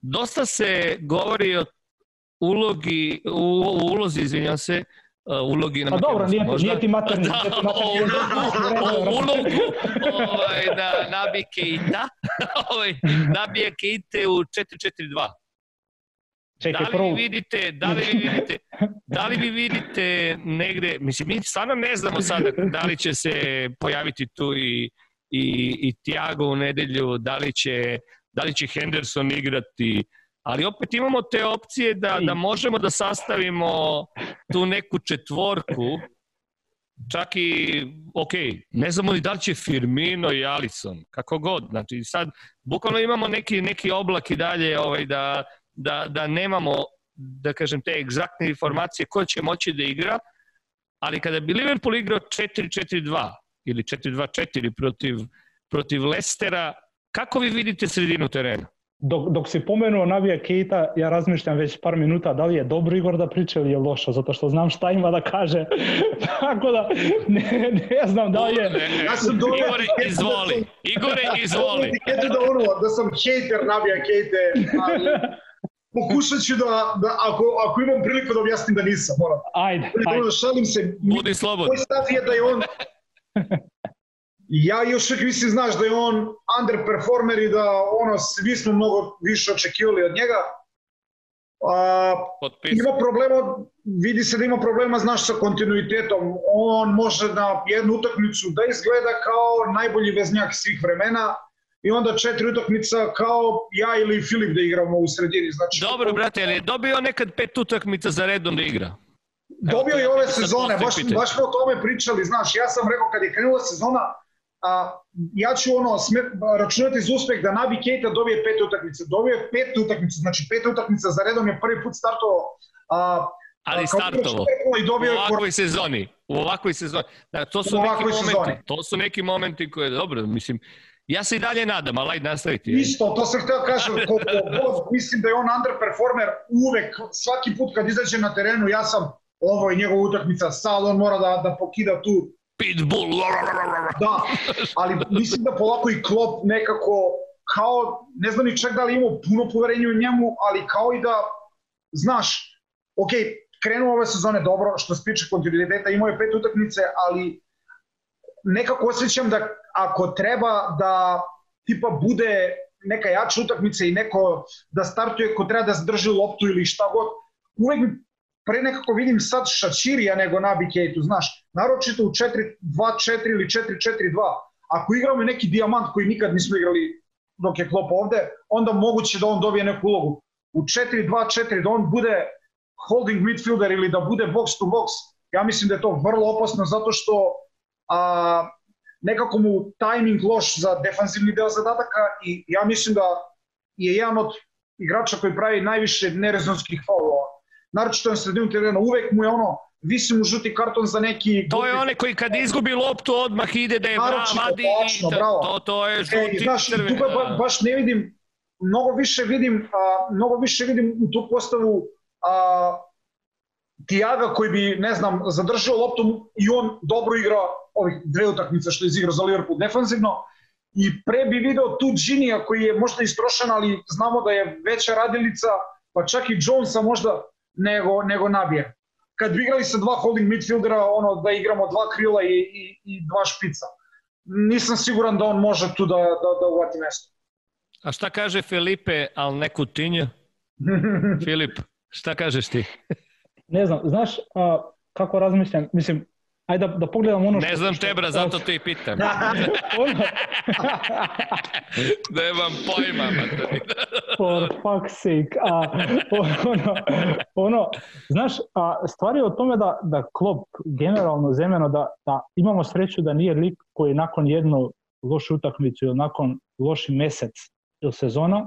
Dosta se govori o ulogi, u, u ulozi, izvinjam se, uh, ulogi na Pa dobro, nije, možda, nije ti materni. Da, o, ulogu, o ulogu ovaj, da nabije Keita, ovaj, nabije Keite u 4-4-2. Čekaj, da li prvo... vi vidite, da li vi vidite, da li vi vidite negde, mislim, mi stvarno ne znamo sada da li će se pojaviti tu i, i, i Tiago u nedelju, da li će, da li će Henderson igrati, ali opet imamo te opcije da, da možemo da sastavimo tu neku četvorku, čak i ok, ne znamo ni da li će Firmino i Alisson, kako god. Znači sad, bukvalno imamo neki, neki oblak i dalje ovaj, da, da, da nemamo, da kažem, te egzaktne informacije ko će moći da igra, ali kada bi Liverpool igrao 4-4-2 ili 4-2-4 protiv, protiv Lestera, kako vi vidite sredinu terena? Dok, dok si pomenuo Navija Keita, ja razmišljam već par minuta da li je dobro Igor da priča ili je lošo, zato što znam šta ima da kaže. Tako da ne, ne znam da li je... Ja sam dobro... Igore, izvoli. Igore, izvoli. da, ono, da sam hater Navija Keite, ali pokušat ću da, da ako, ako imam priliku da objasnim da nisam, moram. Ajde, ajde. Da šalim se. Budi slobodan. Moj stav je da je on ja još uvijek mislim, znaš, da je on underperformer i da ono, svi smo mnogo više očekivali od njega. A, ima problema, vidi se da ima problema, znaš, sa kontinuitetom. On može na jednu utakmicu da izgleda kao najbolji veznjak svih vremena i onda četiri utakmica kao ja ili Filip da igramo u sredini. Znači, Dobro, brate, ali je dobio nekad pet utakmica za redom da igra? Dobio je ove sezone, baš, baš smo o tome pričali, znaš, ja sam rekao kad je krenula sezona, a, ja ću ono sme, računati za uspeh da Nabi Keita dobije pet utakmice. Dobio je pet utakmice, znači pet utakmica za redom je prvi put startovao a, ali startovo. I dobio u ovakvoj sezoni. U ovakvoj sezoni. Da, to su neki momenti. Sezoni. To su neki momenti koje dobro, mislim, ja se i dalje nadam, ali ajde nastaviti. Isto, to sam htio kažem, koliko mislim da je on underperformer uvek, svaki put kad izađe na terenu, ja sam, ovo je njegova utakmica, sad on mora da, da pokida tu Pitbull. Da, ali mislim da polako i Klopp nekako kao, ne znam ni čak da li imao puno poverenja u njemu, ali kao i da, znaš, ok, krenuo ove sezone dobro, što se tiče kontinuiteta, imao je pet utakmice, ali nekako osjećam da ako treba da tipa bude neka jača utakmica i neko da startuje ko treba da zadrži loptu ili šta god, uvek pre nekako vidim sad Šačirija nego Nabi Kejtu, znaš, naročito u 4-2-4 ili 4-4-2. Ako igramo neki dijamant koji nikad nismo igrali dok je Klopp ovde, onda moguće da on dobije neku ulogu. U 4-2-4 da on bude holding midfielder ili da bude box to box, ja mislim da je to vrlo opasno zato što a, nekako mu timing loš za defanzivni deo zadataka i ja mislim da je jedan od igrača koji pravi najviše nerezonskih faulova naročito na sredinu terena, uvek mu je ono, visi mu žuti karton za neki... To je onaj koji kad izgubi loptu odmah ide da je naročito, vadi točno, bravo. to, to je žuti e, znaš, crven. Tu ba, baš ne vidim, mnogo više vidim, a, mnogo više vidim u tu postavu a, Tiaga koji bi, ne znam, zadržao loptu i on dobro igra ovih dve utakmice što je izigrao za Liverpool defanzivno i pre bi video tu Ginija koji je možda istrošan, ali znamo da je veća radilica, pa čak i Jonesa možda nego, nego nabije. Kad bi igrali sa dva holding midfieldera, ono da igramo dva krila i, i, i dva špica. Nisam siguran da on može tu da, da, da uvati mesto. A šta kaže Felipe, al ne Coutinho? Filip, šta kažeš ti? ne znam, znaš a, kako razmišljam, mislim, Ajde da, da pogledam ono što... Ne znam tebra, zato te i pitam. ono... Nemam pojma, matori. For fuck's sake. A, ono, ono, znaš, a, stvar je o tome da, da klop generalno zemljeno da, da imamo sreću da nije lik koji nakon jednu lošu utakmicu ili nakon loši mesec ili sezona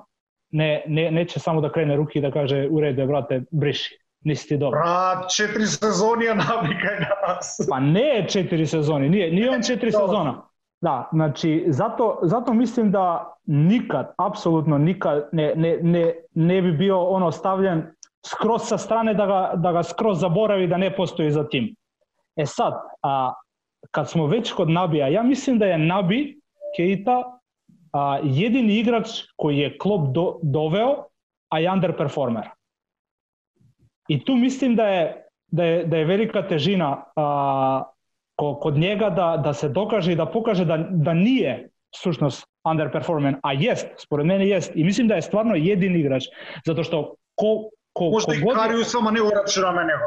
ne, ne, neće samo da krene ruki i da kaže u redu, brate, briši nisi dobro. Brat, četiri sezonija navika nas. Pa ne četiri sezoni, nije, nije on četiri sezona. Da, znači, zato, zato mislim da nikad, apsolutno nikad ne, ne, ne, ne bi bio ono stavljen skroz sa strane da ga, da ga skroz zaboravi da ne postoji za tim. E sad, a, kad smo već kod Nabija, ja mislim da je Nabi Keita a, jedini igrač koji je klub do, doveo, a je underperformer. I tu mislim da je, da je, da je velika težina a, kod njega da, da se dokaže i da pokaže da, da nije stručnost underperformance, a jest, spored mene jest. I mislim da je stvarno jedini igrač, zato što ko, ko, Možda ko i Kariju sama nego računame nego.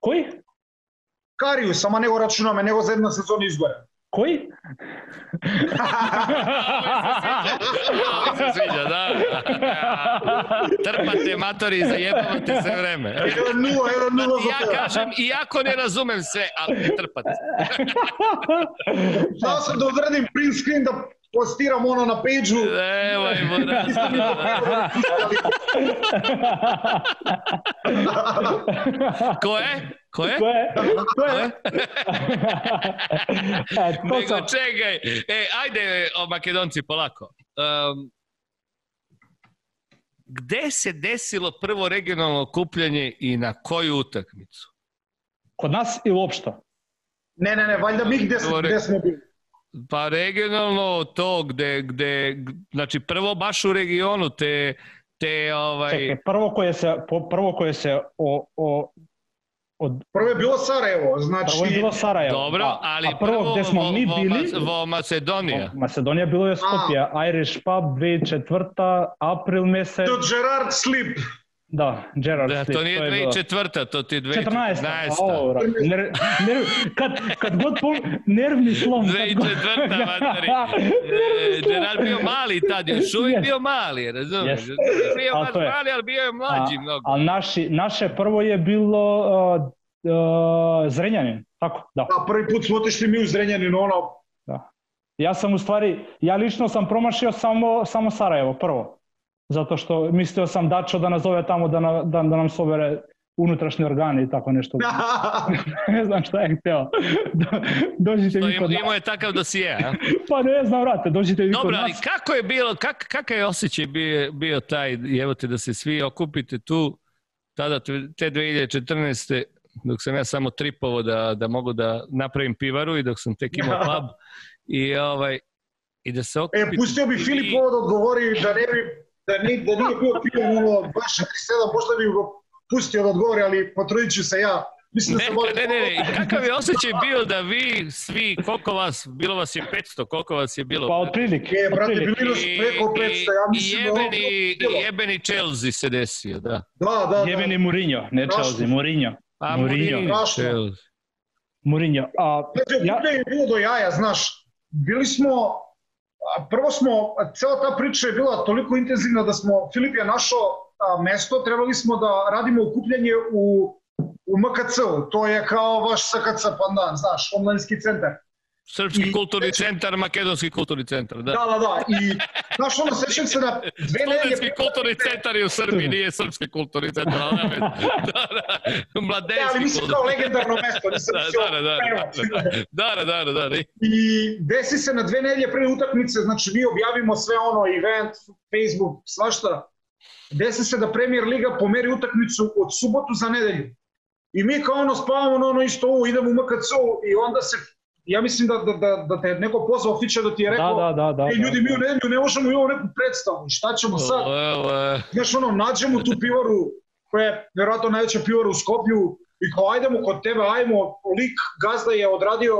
Koji? Kariju sama nego računame nego za jedna sezona izgore. Koji? Ovo se sviđa, da. Trpate matori i zajebavate sve vreme. Jedan nula, jedan nula za Ja kažem, iako ne razumem sve, ali ne trpate. Znao sam da odradim print screen da postiram ono na page-u. Nemoj, mora. Ko je? Ko je? Ko je? Ko je? e, to Nego sam, čekaj. E, ajde, o Makedonci, polako. Um, gde se desilo prvo regionalno okupljanje i na koju utakmicu? kod nas i uopšte. Ne, ne, ne, valjda mi gde, gde smo bili. Pa regionalno to gde, gde, znači prvo baš u regionu te, te ovaj, Čekaj, prvo koje se, prvo koje se o, o, od, Prvo je bilo Sarajevo, znači... prvo je bilo Sarajevo. dobro, a, ali a prvo gde smo vo, mi vo, bili, vo Macedonija. Makedonija bilo je Skopje, Irish Pub 2004. april mesec, To Gerard Slip. Da, Gerard Da, Slip, to nije je bilo. 2004. to ti je 14. 2014. O, bra, ner, ner, kad, kad god pom, nervni slom. kad god- 2004. materi. Nervni E. Gerard bio mali tad, još uvijek Jest. bio mali, razumiješ? Jest. Bio Ali baš mali, ali bio je mlađi mnogo. A naši, naše prvo je bilo uh, uh, Zrenjanin, tako, da. A prvi put smo otišli mi u Zrenjanin, ono... Ja sam u stvari, ja lično sam promašio samo, samo Sarajevo, prvo. Zato što mislio sam Dačo da nas zove tamo da, na, da, da nam sobere unutrašnji organi i tako nešto. ne znam šta je hteo. Do, dođite vi kod nas. imao je takav dosije, a? Pa ne znam, vrate, dođite vi kod Dobro, ali nas. kako je bilo, kak, kakav je osjećaj bio, bio taj, evo te da se svi okupite tu, tada te te 2014. dok sam ja samo tripovo da, da mogu da napravim pivaru i dok sam tek imao pub i ovaj i da se E, okupite. pustio bi Filip ovo da odgovori da ne bi, da, ne, da nije bio pivan ono 267, možda bi ga pustio da odgovori, ali potrudit ću se ja. Mislim da Ne, sam bolje... ne, ne, ne, i kakav je osjećaj bio da vi svi, koliko vas, bilo vas je 500, koliko vas je bilo? Pa otprilike. E, brate, bili nas preko 500, ja mislim i da ovo jebeni, bilo. i jebeni Chelsea se desio, da. Da, da, da. Jebeni Mourinho, ne Strašno. Chelsea, Mourinho. A Mourinho. Strašno. Chelsea. Mourinho. A, Znači, ja, je bilo do jaja, znaš. Bili smo, prvo smo, cela ta priča je bila toliko intenzivna da smo, Filip je našao mesto, trebali smo da radimo okupljanje u, u MKC-u, to je kao vaš SKC pandan, znaš, omladinski centar. Srpski I- kulturni centar, makedonski kulturni centar, da. Da, da, da, i znaš, ono, sećam se na dve nedelje... Studentski kulturni centar je u Srbiji, nije srpski kulturni centar. ali veze. Da, da, Ne, ali mladenski mislim kao legendarno mesto, nisam Da, da, da, da, da, da, da, da, da, da. I desi se na dve nedelje pre utakmice, znači mi objavimo sve ono, event, Facebook, svašta. Desi se da Premier Liga pomeri utakmicu od subotu za nedelju. I mi kao ono spavamo na ono isto ovo, idemo u MKC i onda se, ja mislim da, da, da, da te je neko pozvao Fića da ti je da, rekao, da, da, da. ej ljudi, mi u nedelju ne možemo imamo neku predstavu, šta ćemo sad? Evo, e, Znaš, ono, nađemo tu pivaru, koja je vjerojatno najveća pivara u Skopju, i kao, ajdemo kod tebe, ajmo, lik gazda je odradio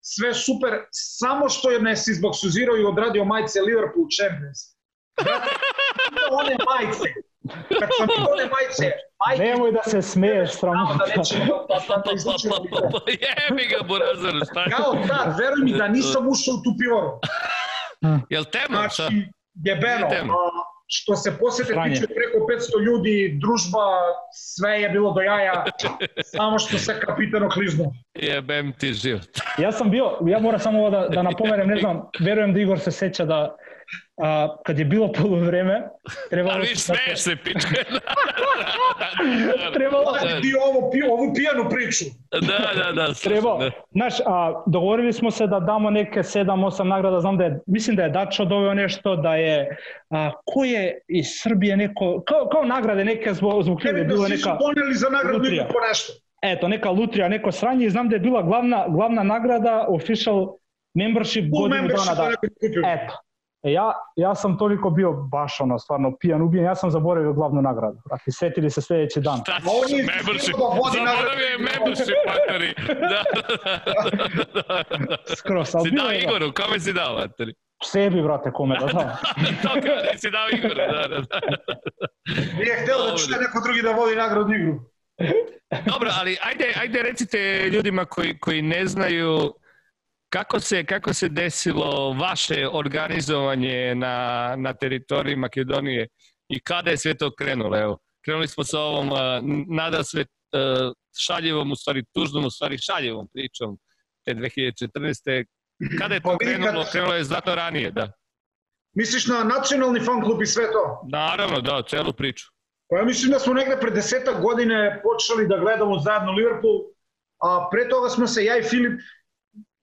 sve super, samo što je ne se izboksuzirao i odradio majice Liverpool Champions. Brate, one majice, kad sam vidio one majice, majke, Nemoj da se smeješ, sramota. da nećemo da, da, da, pa, da pa, pa, pa, to. pa, jebi ga, Burazaru, šta je? Kao tad, veruj mi da nisam ušao u tu pivaru. Jel tema? Znači, jebeno. Tema. A, što se posete tiče preko 500 ljudi, družba, sve je bilo do jaja, samo što se kapitano kliznuo. Jebem ti život. Ja sam bio, ja moram samo ovo da, da napomenem, ne znam, verujem da Igor se seća da a, kad je bilo polovreme, trebalo... A vi smeješ se, pičke. Trebalo, Ti ovo, ovu pijanu priču. Da, da, da. trebalo. da. Znaš, a, dogovorili smo se da damo neke 7-8 nagrada, znam da je, mislim da je Dačo doveo nešto, da je, a, ko je iz Srbije neko, kao, kao nagrade neke zbog, zbog Ne bi da bilo neka, poneli za nagradu lutrija. igru po nešto. eto, neka lutrija, neko sranje i znam da je bila glavna, glavna nagrada official membership Full godinu membership dana. Da, da. Eto. E, ja, ja sam toliko bio baš ono, stvarno pijan, ubijen, ja sam zaboravio glavnu nagradu. Dakle, setili se sljedeći dan. Šta ćeš, membership? Zaboravio je membership, materi. Da, da, da, da. Skroz, ali Si bilo dao da. Igoru, kome si dao, materi? Sebi, brate, kome da dam. To kao da si dao Igoru, da, da, da. Nije hteo da čuje neko drugi da vodi nagradnu igru. Dobro, ali ajde, ajde recite ljudima koji, koji ne znaju kako se, kako se desilo vaše organizovanje na, na teritoriji Makedonije i kada je sve to krenulo? Evo, krenuli smo sa ovom uh, nada sve uh, šaljivom, u stvari tužnom, u stvari šaljivom pričom te 2014. Kada je to krenulo? Krenulo je znatno ranije, da. Misliš na nacionalni fan klub i sve to? Naravno, da, celu priču. Pa ja mislim da smo negde pre desetak godine počeli da gledamo zajedno Liverpool, a pre toga smo se ja i Filip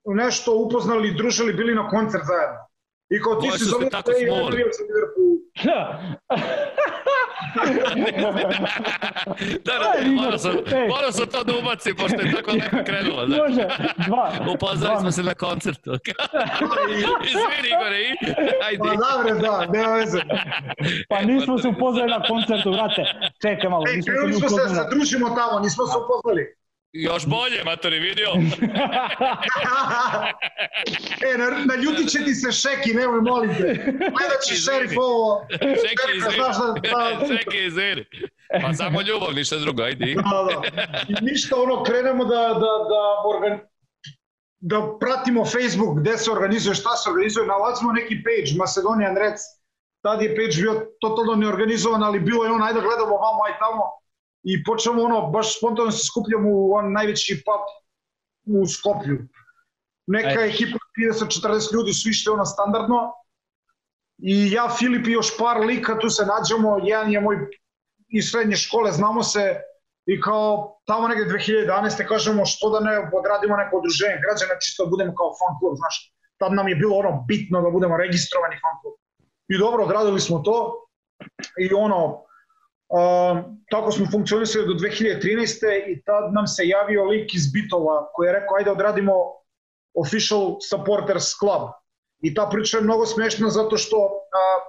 nešto upoznali, družili, bili na koncert zajedno. I kao ti si zove tako smoli. Liverpool. da, da, morao sam, morao sam to da ubacim, pošto je tako lepo krenulo. Da. Može, dva. Upoznali smo se na koncertu. Izvini, Igore, i? Ajde. Pa dobro, da, nema veze. Pa nismo se upoznali na koncertu, vrate. Čekaj malo. Ej, krenuli smo se, se družimo tamo, nismo se upoznali. Još bolje, matori, vidio. e, na, na ljuti će ti se šeki, nemoj, molim te. Gledat će šerif ovo. Šeki, izvini. Da... Šeki, izvini. Pa samo ljubav, ništa drugo, ajde. da, da. I ništa, ono, krenemo da, da, da, organ, da pratimo Facebook, gde se organizuje, šta se organizuje, nalazimo neki page, Macedonian Reds. Tad je page bio totalno neorganizovan, ali bilo je ono, ajde gledamo vamo, aj tamo i počnemo ono, baš spontano se skupljamo u on najveći pub u Skoplju. Neka Ajde. ekipa 30-40 ljudi su išli ono standardno i ja, Filip i još par lika tu se nađemo, jedan je moj iz srednje škole, znamo se i kao tamo negde 2011. kažemo što da ne odradimo neko udruženje građana, čisto da budemo kao fan klub, znaš. Tad nam je bilo ono bitno da budemo registrovani fan klub. I dobro, odradili smo to i ono, Uh, tako smo funkcionisali do 2013. i tad nam se javio lik iz Bitova koji je rekao ajde odradimo Official Supporters Club. I ta priča je mnogo smešna zato što uh,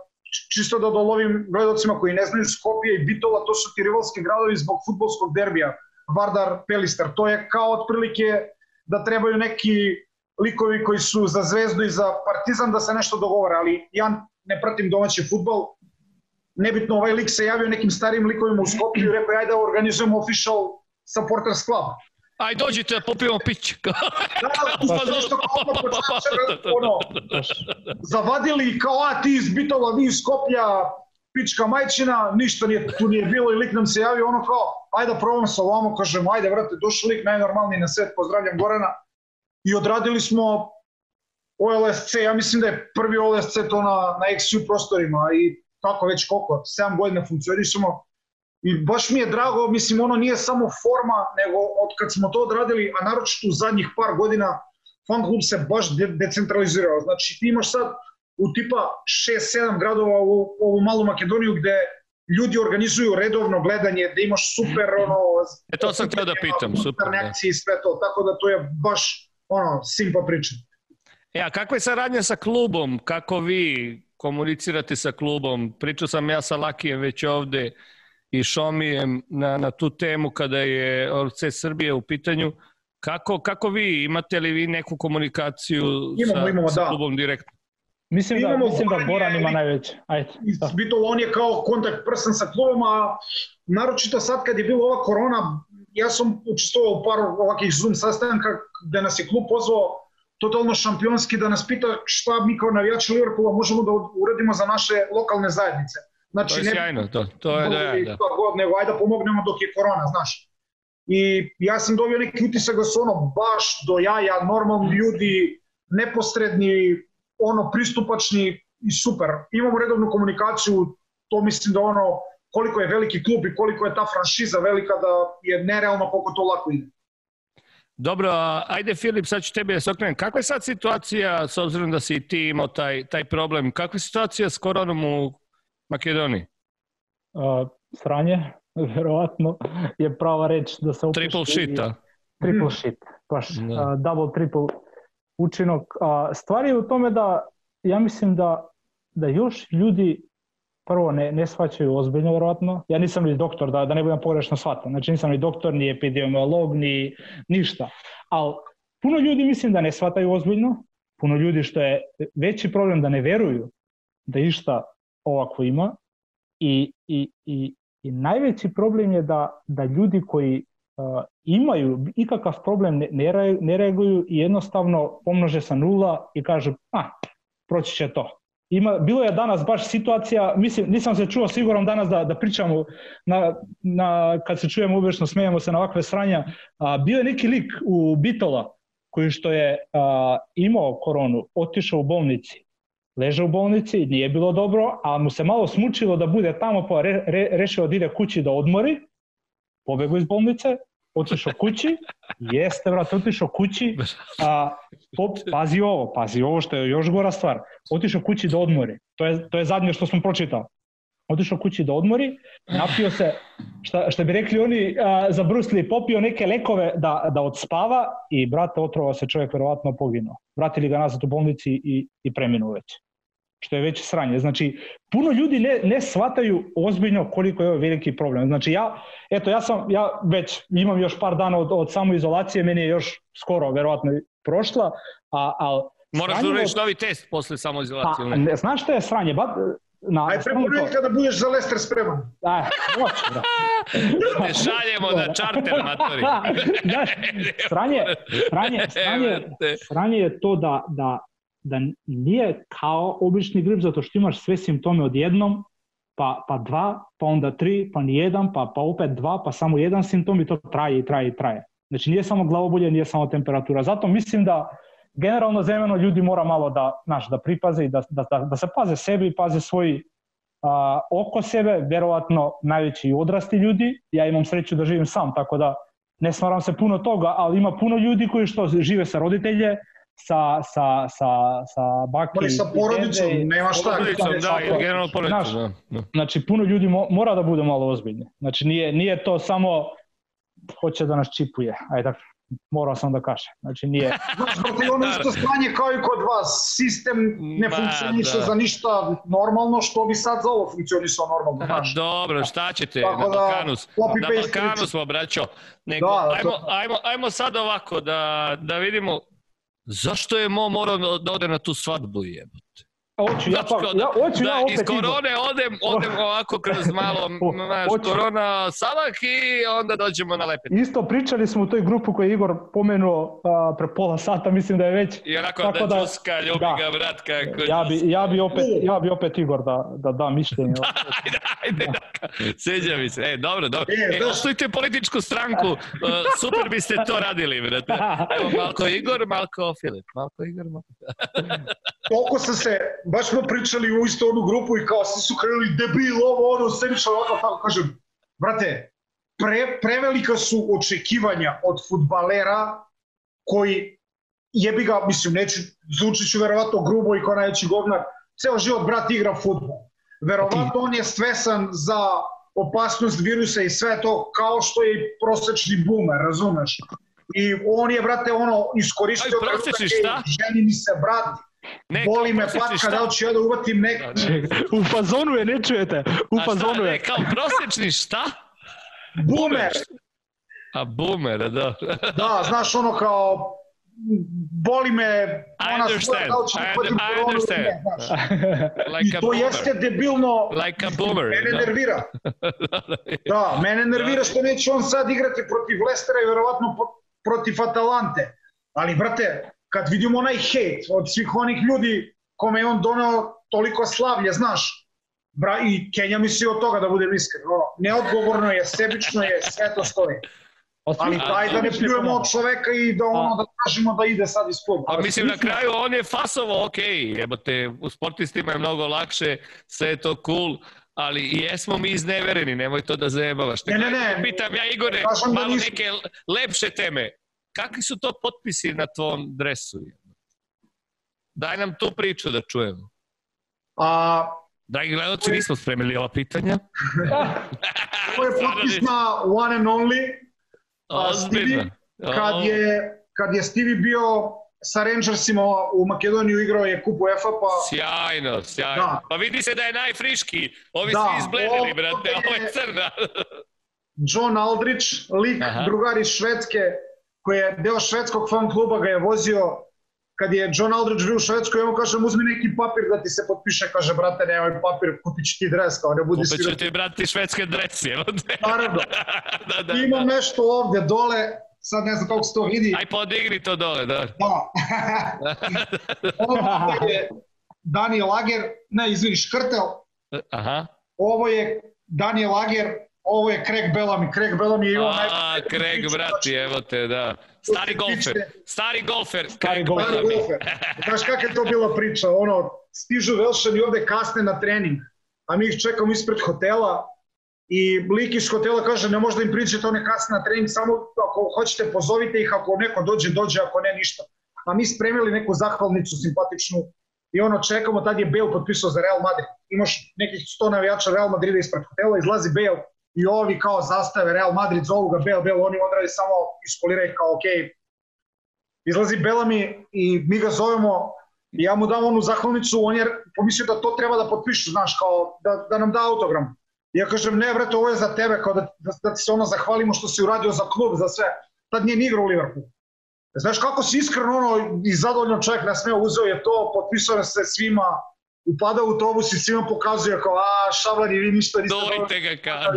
čisto da dolovim gledalcima koji ne znaju Skopje i Bitola, to su ti rivalski gradovi zbog futbolskog derbija. Vardar, Pelister. To je kao otprilike da trebaju neki likovi koji su za Zvezdu i za Partizan da se nešto dogovore, ali ja ne pratim domaći futbol, nebitno ovaj lik se javio nekim starim likovima u Skopju i rekao ajde da organizujemo official supporters club. Aj dođite da popijemo pić. da, da, smo nešto kao ono, zavadili kao, a ti iz Bitova, vi iz Skoplja, pička majčina, ništa nije, tu nije bilo i lik nam se javio ono kao, ajde da probam sa ovamo, kažemo, ajde vrate, došli lik najnormalniji na svet, pozdravljam Gorana. I odradili smo OLSC, ja mislim da je prvi OLSC to na, na XU prostorima i tako već koliko, 7 godina funkcionišemo i baš mi je drago, mislim ono nije samo forma, nego od kad smo to odradili, a naročito u zadnjih par godina fan klub se baš de decentralizirao. Znači ti imaš sad u tipa 6-7 gradova u ovu malu Makedoniju gde ljudi organizuju redovno gledanje, da imaš super ono... E to sam htio da pitam, super. Da. Akcije i sve to, tako da to je baš ono, simpa priča. E, a kakva je saradnja sa klubom? Kako vi komunicirate sa klubom. Pričao sam ja sa Lakijem već ovde i Šomijem na, na tu temu kada je ORC Srbije u pitanju. Kako, kako vi, imate li vi neku komunikaciju imamo, sa, imamo, sa da. klubom direktno? Mislim da, imamo mislim da Boran ima najveće. Ajde. Da. Bito, on je kao kontakt prsan sa klubom, a naročito sad kad je bila ova korona, ja sam učestvovao u par ovakih Zoom sastanka gde nas je klub pozvao totalno šampionski da nas pita šta mi kao navijači Liverpoola možemo da uradimo za naše lokalne zajednice. Znači, to je sjajno, to, to je da, da. God, nego ajde da pomognemo dok je korona, znaš. I ja sam dobio neki utisak da su ono baš do jaja, normalni ljudi, neposredni, ono pristupačni i super. Imamo redovnu komunikaciju, to mislim da ono koliko je veliki klub i koliko je ta franšiza velika da je nerealno koliko to lako ide. Dobro, ajde Filip, sad ću tebi da se okrenem. Kakva je sad situacija, s obzirom da si ti imao taj, taj problem, kakva je situacija s koronom u Makedoniji? Uh, sranje, verovatno je prava reč da se opušta. Triple shit, a? Triple shit, baš. Da. Uh, double, triple učinok. Uh, stvar je u tome da ja mislim da, da još ljudi prvo ne, ne shvaćaju ozbiljno verovatno. Ja nisam ni doktor, da, da ne budem pogrešno shvatan. Znači nisam ni doktor, ni epidemiolog, ni ništa. Ali puno ljudi mislim da ne shvataju ozbiljno. Puno ljudi što je veći problem da ne veruju da išta ovako ima. I, i, i, i najveći problem je da, da ljudi koji imaju ikakav problem, ne, ne reaguju i jednostavno pomnože sa nula i kažu, a, proći će to. Ima, bilo je danas baš situacija, mislim, nisam se čuo siguran danas da, da pričamo, na, na, kad se čujemo uvršno smijemo se na ovakve sranja, a, bio je neki lik u Bitola koji što je a, imao koronu, otišao u bolnici, leže u bolnici, nije bilo dobro, a mu se malo smučilo da bude tamo, pa re, re, rešio da ide kući da odmori, pobegao iz bolnice, otišao kući, jeste, brate, otišao kući, a, po, pazi ovo, pazi ovo što je još gora stvar, otišao kući da odmori, to je, to je zadnje što smo pročitali. Otišao kući da odmori, napio se, šta, šta bi rekli oni, a, zabrusli, popio neke lekove da, da odspava i, brate, otrovao se čovjek verovatno poginuo. Vratili ga nazad u bolnici i, i preminuo već što je već sranje. Znači, puno ljudi ne, ne shvataju ozbiljno koliko je ovo veliki problem. Znači, ja, eto, ja sam, ja već imam još par dana od, od samoizolacije, meni je još skoro, verovatno, prošla, a, a Moraš da uradiš novi test posle samoizolacije. Pa, ne, znaš šta je sranje? Ba, na, Aj preporujem kada budeš za Lester spreman. Aj, moći, da. Ne šaljemo na čarter, matori. Znaš, sranje, sranje, sranje, sranje je to da, da da nije kao obični grip zato što imaš sve simptome odjednom, pa, pa dva, pa onda tri, pa ni jedan, pa, pa opet dva, pa samo jedan simptom i to traje i traje i traje. Znači nije samo glavobolje, nije samo temperatura. Zato mislim da generalno zemljeno ljudi mora malo da, znaš, da pripaze i da, da, da, da se paze sebi i paze svoj a, oko sebe, verovatno najveći odrasti ljudi. Ja imam sreću da živim sam, tako da ne smaram se puno toga, ali ima puno ljudi koji što žive sa roditelje, sa, sa, sa, sa baki Ali sa porodicom, dede, nema šta. Porodicom, da, i generalno porodicom, da, da. Znači, puno ljudi mo, mora da bude malo ozbiljni. Znači, nije, nije to samo hoće da nas čipuje. Ajde, tako morao sam da kažem. Znači nije... Znaš, ono isto stanje kao i kod vas. Sistem ne Ma, funkcioniše da. za ništa normalno, što bi sad za ovo funkcionisao normalno. Znaš. Dobro, šta ćete? Tako na da, Balkanu, na Balkanu smo, braćo. Nego, da, ajmo, ajmo, ajmo sad ovako da, da vidimo Zašto je Mo morao da ode na tu svadbu jebote? Hoću ja, pa, ja, hoću da, ja opet iz korone odem, odem ovako kroz malo, naš, korona salak i onda dođemo na lepet. Isto pričali smo u toj grupu koju je Igor pomenuo a, pre pola sata, mislim da je već. I onako tako da, da čuska, ljubi da, ga brat kako ja bi, ja bi opet, ja bi opet Igor da, da da mišljenje. da, ajde, ajde, da. Seđa mi se. E, dobro, dobro. E, e ostojte političku stranku, uh, super biste to radili, brate. Evo, malko Igor, malko Filip. Malko Igor, malko... Toliko sam se baš smo pričali u isto onu grupu i kao svi su krenuli debil, ovo, ono, sebično, ovako, tako kažem, brate, pre, prevelika su očekivanja od futbalera koji jebi ga, mislim, neću, zvučit ću verovatno grubo i kao najveći govnar, ceo život brat igra futbol. Verovatno on je svesan za opasnost virusa i sve to kao što je prosečni boomer, razumeš? I on je, brate, ono, iskoristio... Aj, prosečni šta? Ženi mi se, brate, Ne, Boli me patka, da li ću ja da uvatim nek... Da, da. U fazonu je, ne čujete? U A fazonu je. Ne, kao prosečni šta? Boomer. A boomer, da. da, znaš ono kao boli me ona stvar, da li ću I, I understand. Ne, like I to jeste debilno. Like a boomer. Mene da. nervira. da, mene nervira što neće on sad igrati protiv Lestera i verovatno protiv Atalante. Ali, brate, kad vidimo onaj hejt od svih onih ljudi kome je on donao toliko slavlje, znaš, bra, i Kenja misli od toga da budem iskren, ono, neodgovorno je, sebično je, sve to stoji. Ali daj da ne pljujemo od čoveka i da ono da kažemo da ide sad iz kluba. A mislim na kraju on je fasovo ok, jebote, u sportistima je mnogo lakše, sve je to cool, ali i jesmo mi iznevereni, nemoj to da zajebavaš. Ne, ne, ne. Pitam ja Igore, da malo neke lepše teme kakvi su to potpisi na tvom dresu? Daj nam tu priču da čujemo. A, Dragi gledalci, nismo spremili ova pitanja. Ovo je potpis na One and Only. Stevie, kad je, kad je Stevie bio sa Rangersima u Makedoniju igrao je kupu UEFA pa... Sjajno, sjajno. Da. Pa vidi se da je najfriški. Ovi da, svi izbledili, brate, ovo je crna. John Aldrich, lik, Aha. drugar iz Švedske, koji je deo švedskog fan kluba ga je vozio kad je John Aldridge bio u Švedskoj, on kaže, uzmi neki papir da ti se potpiše, kaže, brate, nemoj papir, kupit ću ti dres, kao ne budi Kupit ću ti, brate, švedske dres, evo. Naravno. da, da, Imam da. nešto ovde, dole, sad ne znam kako se to vidi. Aj podigri to dole, da. Da. Ovo je Daniel Lager, ne, izvini, Škrtel. Aha. Ovo je Daniel Lager, ovo je Craig Bellamy. Craig Bellamy je imao A, Craig, brati, evo te, da. Stari golfer, stari golfer. Stari golfer. Znaš kakva je to bila priča, ono, stižu Velšani ovde kasne na trening, a mi ih čekamo ispred hotela i lik iz hotela kaže ne možda im pričate one kasne na trening, samo ako hoćete pozovite ih, ako neko dođe, dođe, ako ne, ništa. A mi spremili neku zahvalnicu simpatičnu i ono čekamo, tad je Bale potpisao za Real Madrid. Imaš nekih 100 navijača Real Madrida ispred hotela, izlazi Bale i ovi kao zastave Real Madrid, zovu ga Bale, Bale, oni odradi samo iskoliraju kao ok. Izlazi Belami i mi ga zovemo i ja mu dam onu zahvalnicu, on je pomislio da to treba da potpišu, znaš, kao da, da nam da autogram. I ja kažem, ne vrete, ovo je za tebe, kao da, da, da ti se ono zahvalimo što si uradio za klub, za sve. Tad nije ni igrao u Liverpoolu. Znaš kako si iskreno ono i zadovoljno čovjek na sve uzeo je to, potpisao se svima, upada u autobus i svima pokazuje kao, a, šablani, vi ništa niste... Dojte ga kao.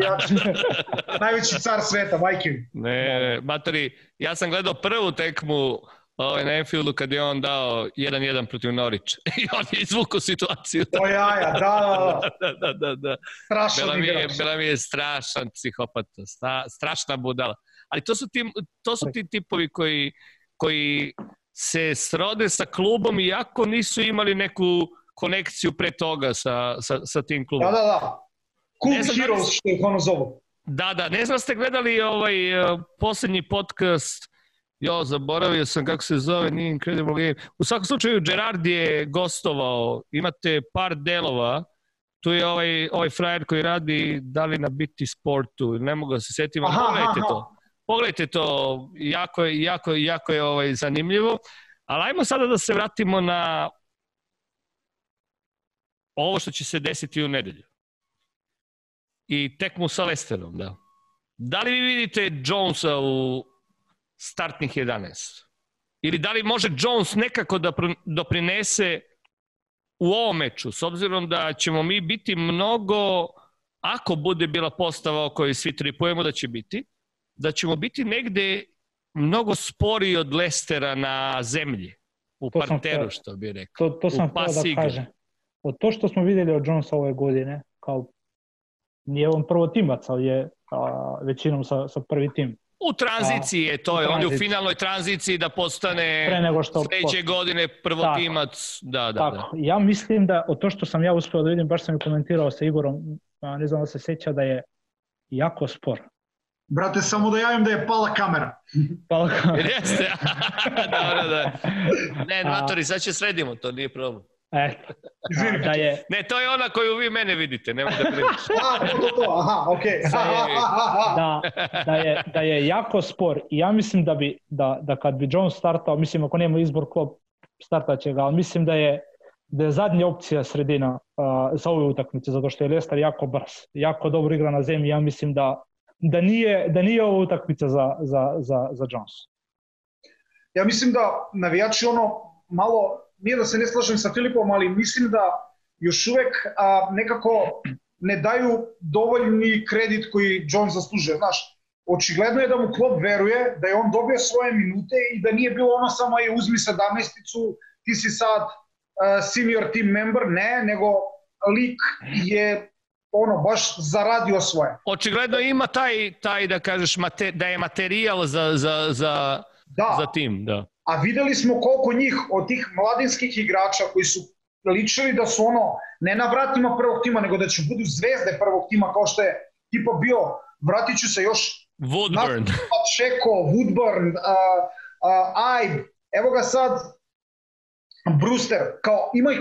Najveći car sveta, majke. Ne, matori, ja sam gledao prvu tekmu ovaj, na Enfieldu kad je on dao 1-1 protiv Norića. I on je izvukao situaciju. O jaja, da, da, da. da, da, da. Strašan bila mi, je, bila mi je strašan psihopata, sta, strašna budala. Ali to su ti, to su ti tipovi koji, koji se srode sa klubom iako nisu imali neku konekciju pre toga sa, sa, sa tim klubom. Da, da, da. Cool da Heroes, što ih ono zovu. Da, da, ne znam ste gledali ovaj uh, poslednji podcast, jo, zaboravio sam kako se zove, nije Incredible Game. U svakom slučaju, Gerard je gostovao, imate par delova, tu je ovaj, ovaj frajer koji radi da li na biti sportu, ne mogu da se setim, aha, pogledajte aha. to. Pogledajte to, jako je, jako, jako je ovaj, zanimljivo. Ali ajmo sada da se vratimo na ovo što će se desiti u nedelju. I tekmu sa Lesterom, da. Da li vi vidite Jonesa u startnih 11? Ili da li može Jones nekako da doprinese u ovom meču, s obzirom da ćemo mi biti mnogo, ako bude bila postava o kojoj svi tripujemo da će biti, da ćemo biti negde mnogo sporiji od Lestera na zemlji, u to parteru, što bi rekao. To, to sam htio da kažem od to što smo vidjeli od Jonesa ove godine, kao nije on prvo timac, ali je a, većinom sa, sa prvi tim. U tranziciji je to, je on je u finalnoj tranziciji da postane Pre nego što sledeće post... godine prvo tako, timac. Da, da, tako. da. Ja mislim da od to što sam ja uspio da vidim, baš sam i komentirao sa Igorom, a ne znam da se seća da je jako spor. Brate, samo da javim da je pala kamera. Pala kamera. Jeste. da, da. Ne, matori, sad će sredimo, to nije problem. E, da je... Ne, to je ona koju vi mene vidite, nemoj da brineš. A, to, to, to, aha, okej. Okay. da, da, je, da je jako spor i ja mislim da bi, da, da kad bi John startao, mislim ako nema izbor klop, startaće ga, ali mislim da je da je zadnja opcija sredina uh, za ove utakmice, zato što je Leicester jako brz, jako dobro igra na zemlji, ja mislim da, da, nije, da nije ovo utakmica za, za, za, za Jones. Ja mislim da navijači ono malo nije da se ne slažem sa Filipom, ali mislim da još uvek a, nekako ne daju dovoljni kredit koji John zaslužuje. Znaš, očigledno je da mu klub veruje, da je on dobio svoje minute i da nije bilo ono samo je uzmi 17-icu, ti si sad uh, senior team member, ne, nego lik je ono baš zaradio svoje. Očigledno ima taj taj da kažeš mate, da je materijal za za za da. za tim, da a videli smo koliko njih od tih mladinskih igrača koji su ličili da su ono, ne na vratima prvog tima, nego da će budu zvezde prvog tima, kao što je tipa bio, vratit ću se još Woodburn. Šeko, Woodburn, uh, uh, Aib, evo ga sad Brewster, kao ima ih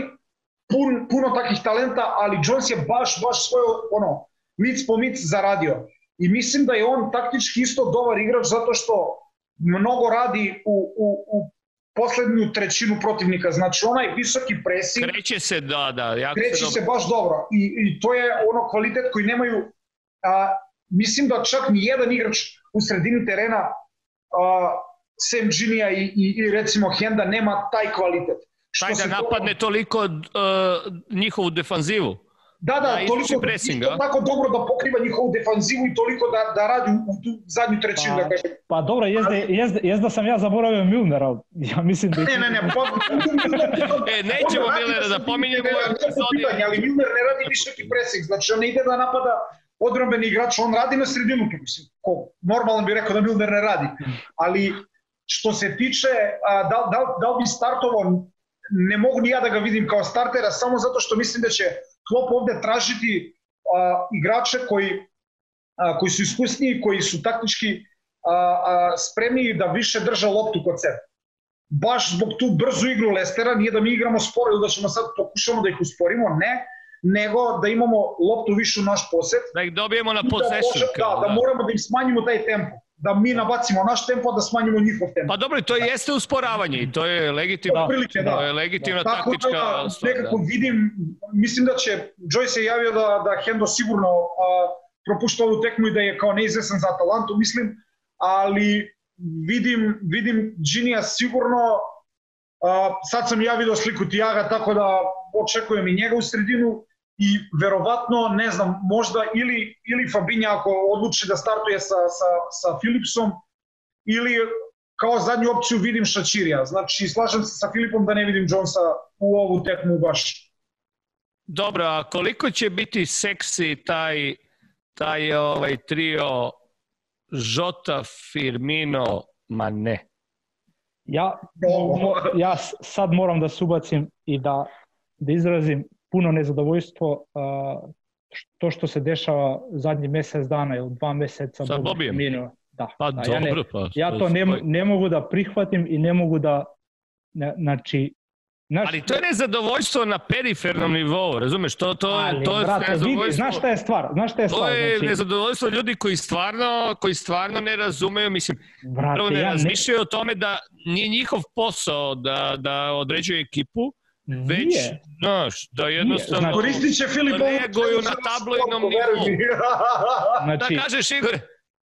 pun, puno takih talenta, ali Jones je baš, baš svoje ono, mic po mic zaradio. I mislim da je on taktički isto dobar igrač zato što mnogo radi u, u, u poslednju trećinu protivnika. Znači, onaj visoki presing... Kreće se, da, da. Jako kreće se, se baš dobro. I, I to je ono kvalitet koji nemaju... A, mislim da čak ni jedan igrač u sredini terena a, sem Džinija i, i, i recimo Henda nema taj kvalitet. Što taj da napadne to... toliko uh, njihovu defanzivu. Da, da, da toliko pressing, da, tako dobro da pokriva njihovu defanzivu i toliko da, da radi u tu zadnju trećinu. Pa, da kažem. pa dobro, jezde, jezde, jezde sam ja zaboravio Milnera, ja mislim da... Ne, ne, ne, pa... e, nećemo Milnera da pominjemo u epizodi. Ali Milner ne radi visoki pressing, znači on ne ide da napada odbrambeni igrač, on radi na sredinu, mislim, ko normalno bi rekao da Milner ne radi. Ali što se tiče a, da, da, da li bi startovao, ne mogu ni ja da ga vidim kao startera, samo zato što mislim da će Klopp ovde tražiti a, igrače koji, a, koji su iskusniji, koji su taktički a, a, spremniji da više drže loptu kod sebe. Baš zbog tu brzu igru Lestera, nije da mi igramo sporo ili da ćemo sad pokušamo da ih usporimo, ne, nego da imamo loptu više u naš posed. Da ih dobijemo na possession. Da, da, da, da moramo da im smanjimo taj tempo da mi nabacimo naš tempo, da smanjimo njihov tempo. Pa dobro, to jeste usporavanje i to je legitimno, prilike, da. to je legitimna da. taktička da, stvar. Nekako da. vidim, mislim da će, Joyce je javio da, da Hendo sigurno a, propušta ovu tekmu i da je kao neizvesan za Atalantu, mislim, ali vidim, vidim Ginija sigurno, a, sad sam ja video sliku Tijaga, tako da očekujem i njega u sredinu, i verovatno, ne znam, možda ili, ili Fabinja ako odluči da startuje sa, sa, sa Philipsom, ili kao zadnju opciju vidim Šačirija. Znači, slažem se sa Filipom da ne vidim Jonesa u ovu tekmu baš. Dobro, a koliko će biti seksi taj, taj ovaj trio Žota, Firmino, Mane? Ja, ja sad moram da se ubacim i da, da izrazim puno nezadovoljstvo to što se dešava zadnji mesec dana ili dva meseca. Sa Bobijem? Da, pa da, dobro, ja, ne, pa, ja to ne, ne mogu da prihvatim i ne mogu da, ne, znači, Znaš, ali to je nezadovoljstvo na perifernom nivou, razumeš? To, to, ali, to je brate, nezadovoljstvo... Vidi, znaš šta je stvar? Znaš šta je stvar? To je znači... nezadovoljstvo ljudi koji stvarno, koji stvarno ne razumeju, mislim, brate, prvo ne ja razmišljaju ne... o tome da nije njihov posao da, da određuje ekipu, Već, Nije. znaš, da jednostavno... Znači, koristit će Filip reaguju na tabloidnom nivou. znači, da kažeš, Igor?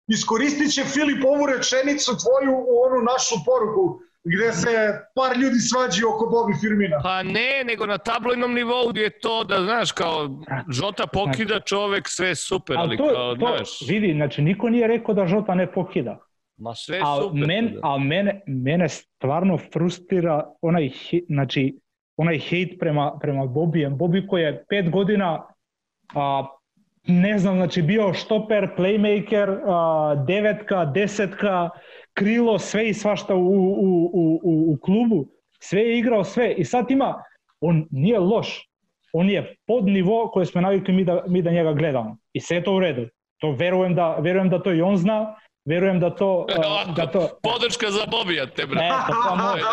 Iskoristit će Filip ovu rečenicu tvoju u onu našu poruku gde se par ljudi svađi oko Bobi Firmina. Pa ne, nego na tabloidnom nivou je to da, znaš, kao Žota pokida znači, čovek, sve super, ali, ali to, kao, to, znaš... Vidi, znači, niko nije rekao da Žota ne pokida. Ma sve al super. Men, da. a mene, mene stvarno frustrira onaj, znači, onaj hejt prema, prema Bobijem. Bobi koji je pet godina a, ne znam, znači bio štoper, playmaker, a, devetka, desetka, krilo, sve i svašta u, u, u, u, u klubu. Sve je igrao, sve. I sad ima, on nije loš. On je pod nivo koje smo navikli mi da, mi da njega gledamo. I sve je to u redu. To verujem da, verujem da to i on zna Verujem da to... Uh, da to Podrška za Bobija te, brate. Eto, to može.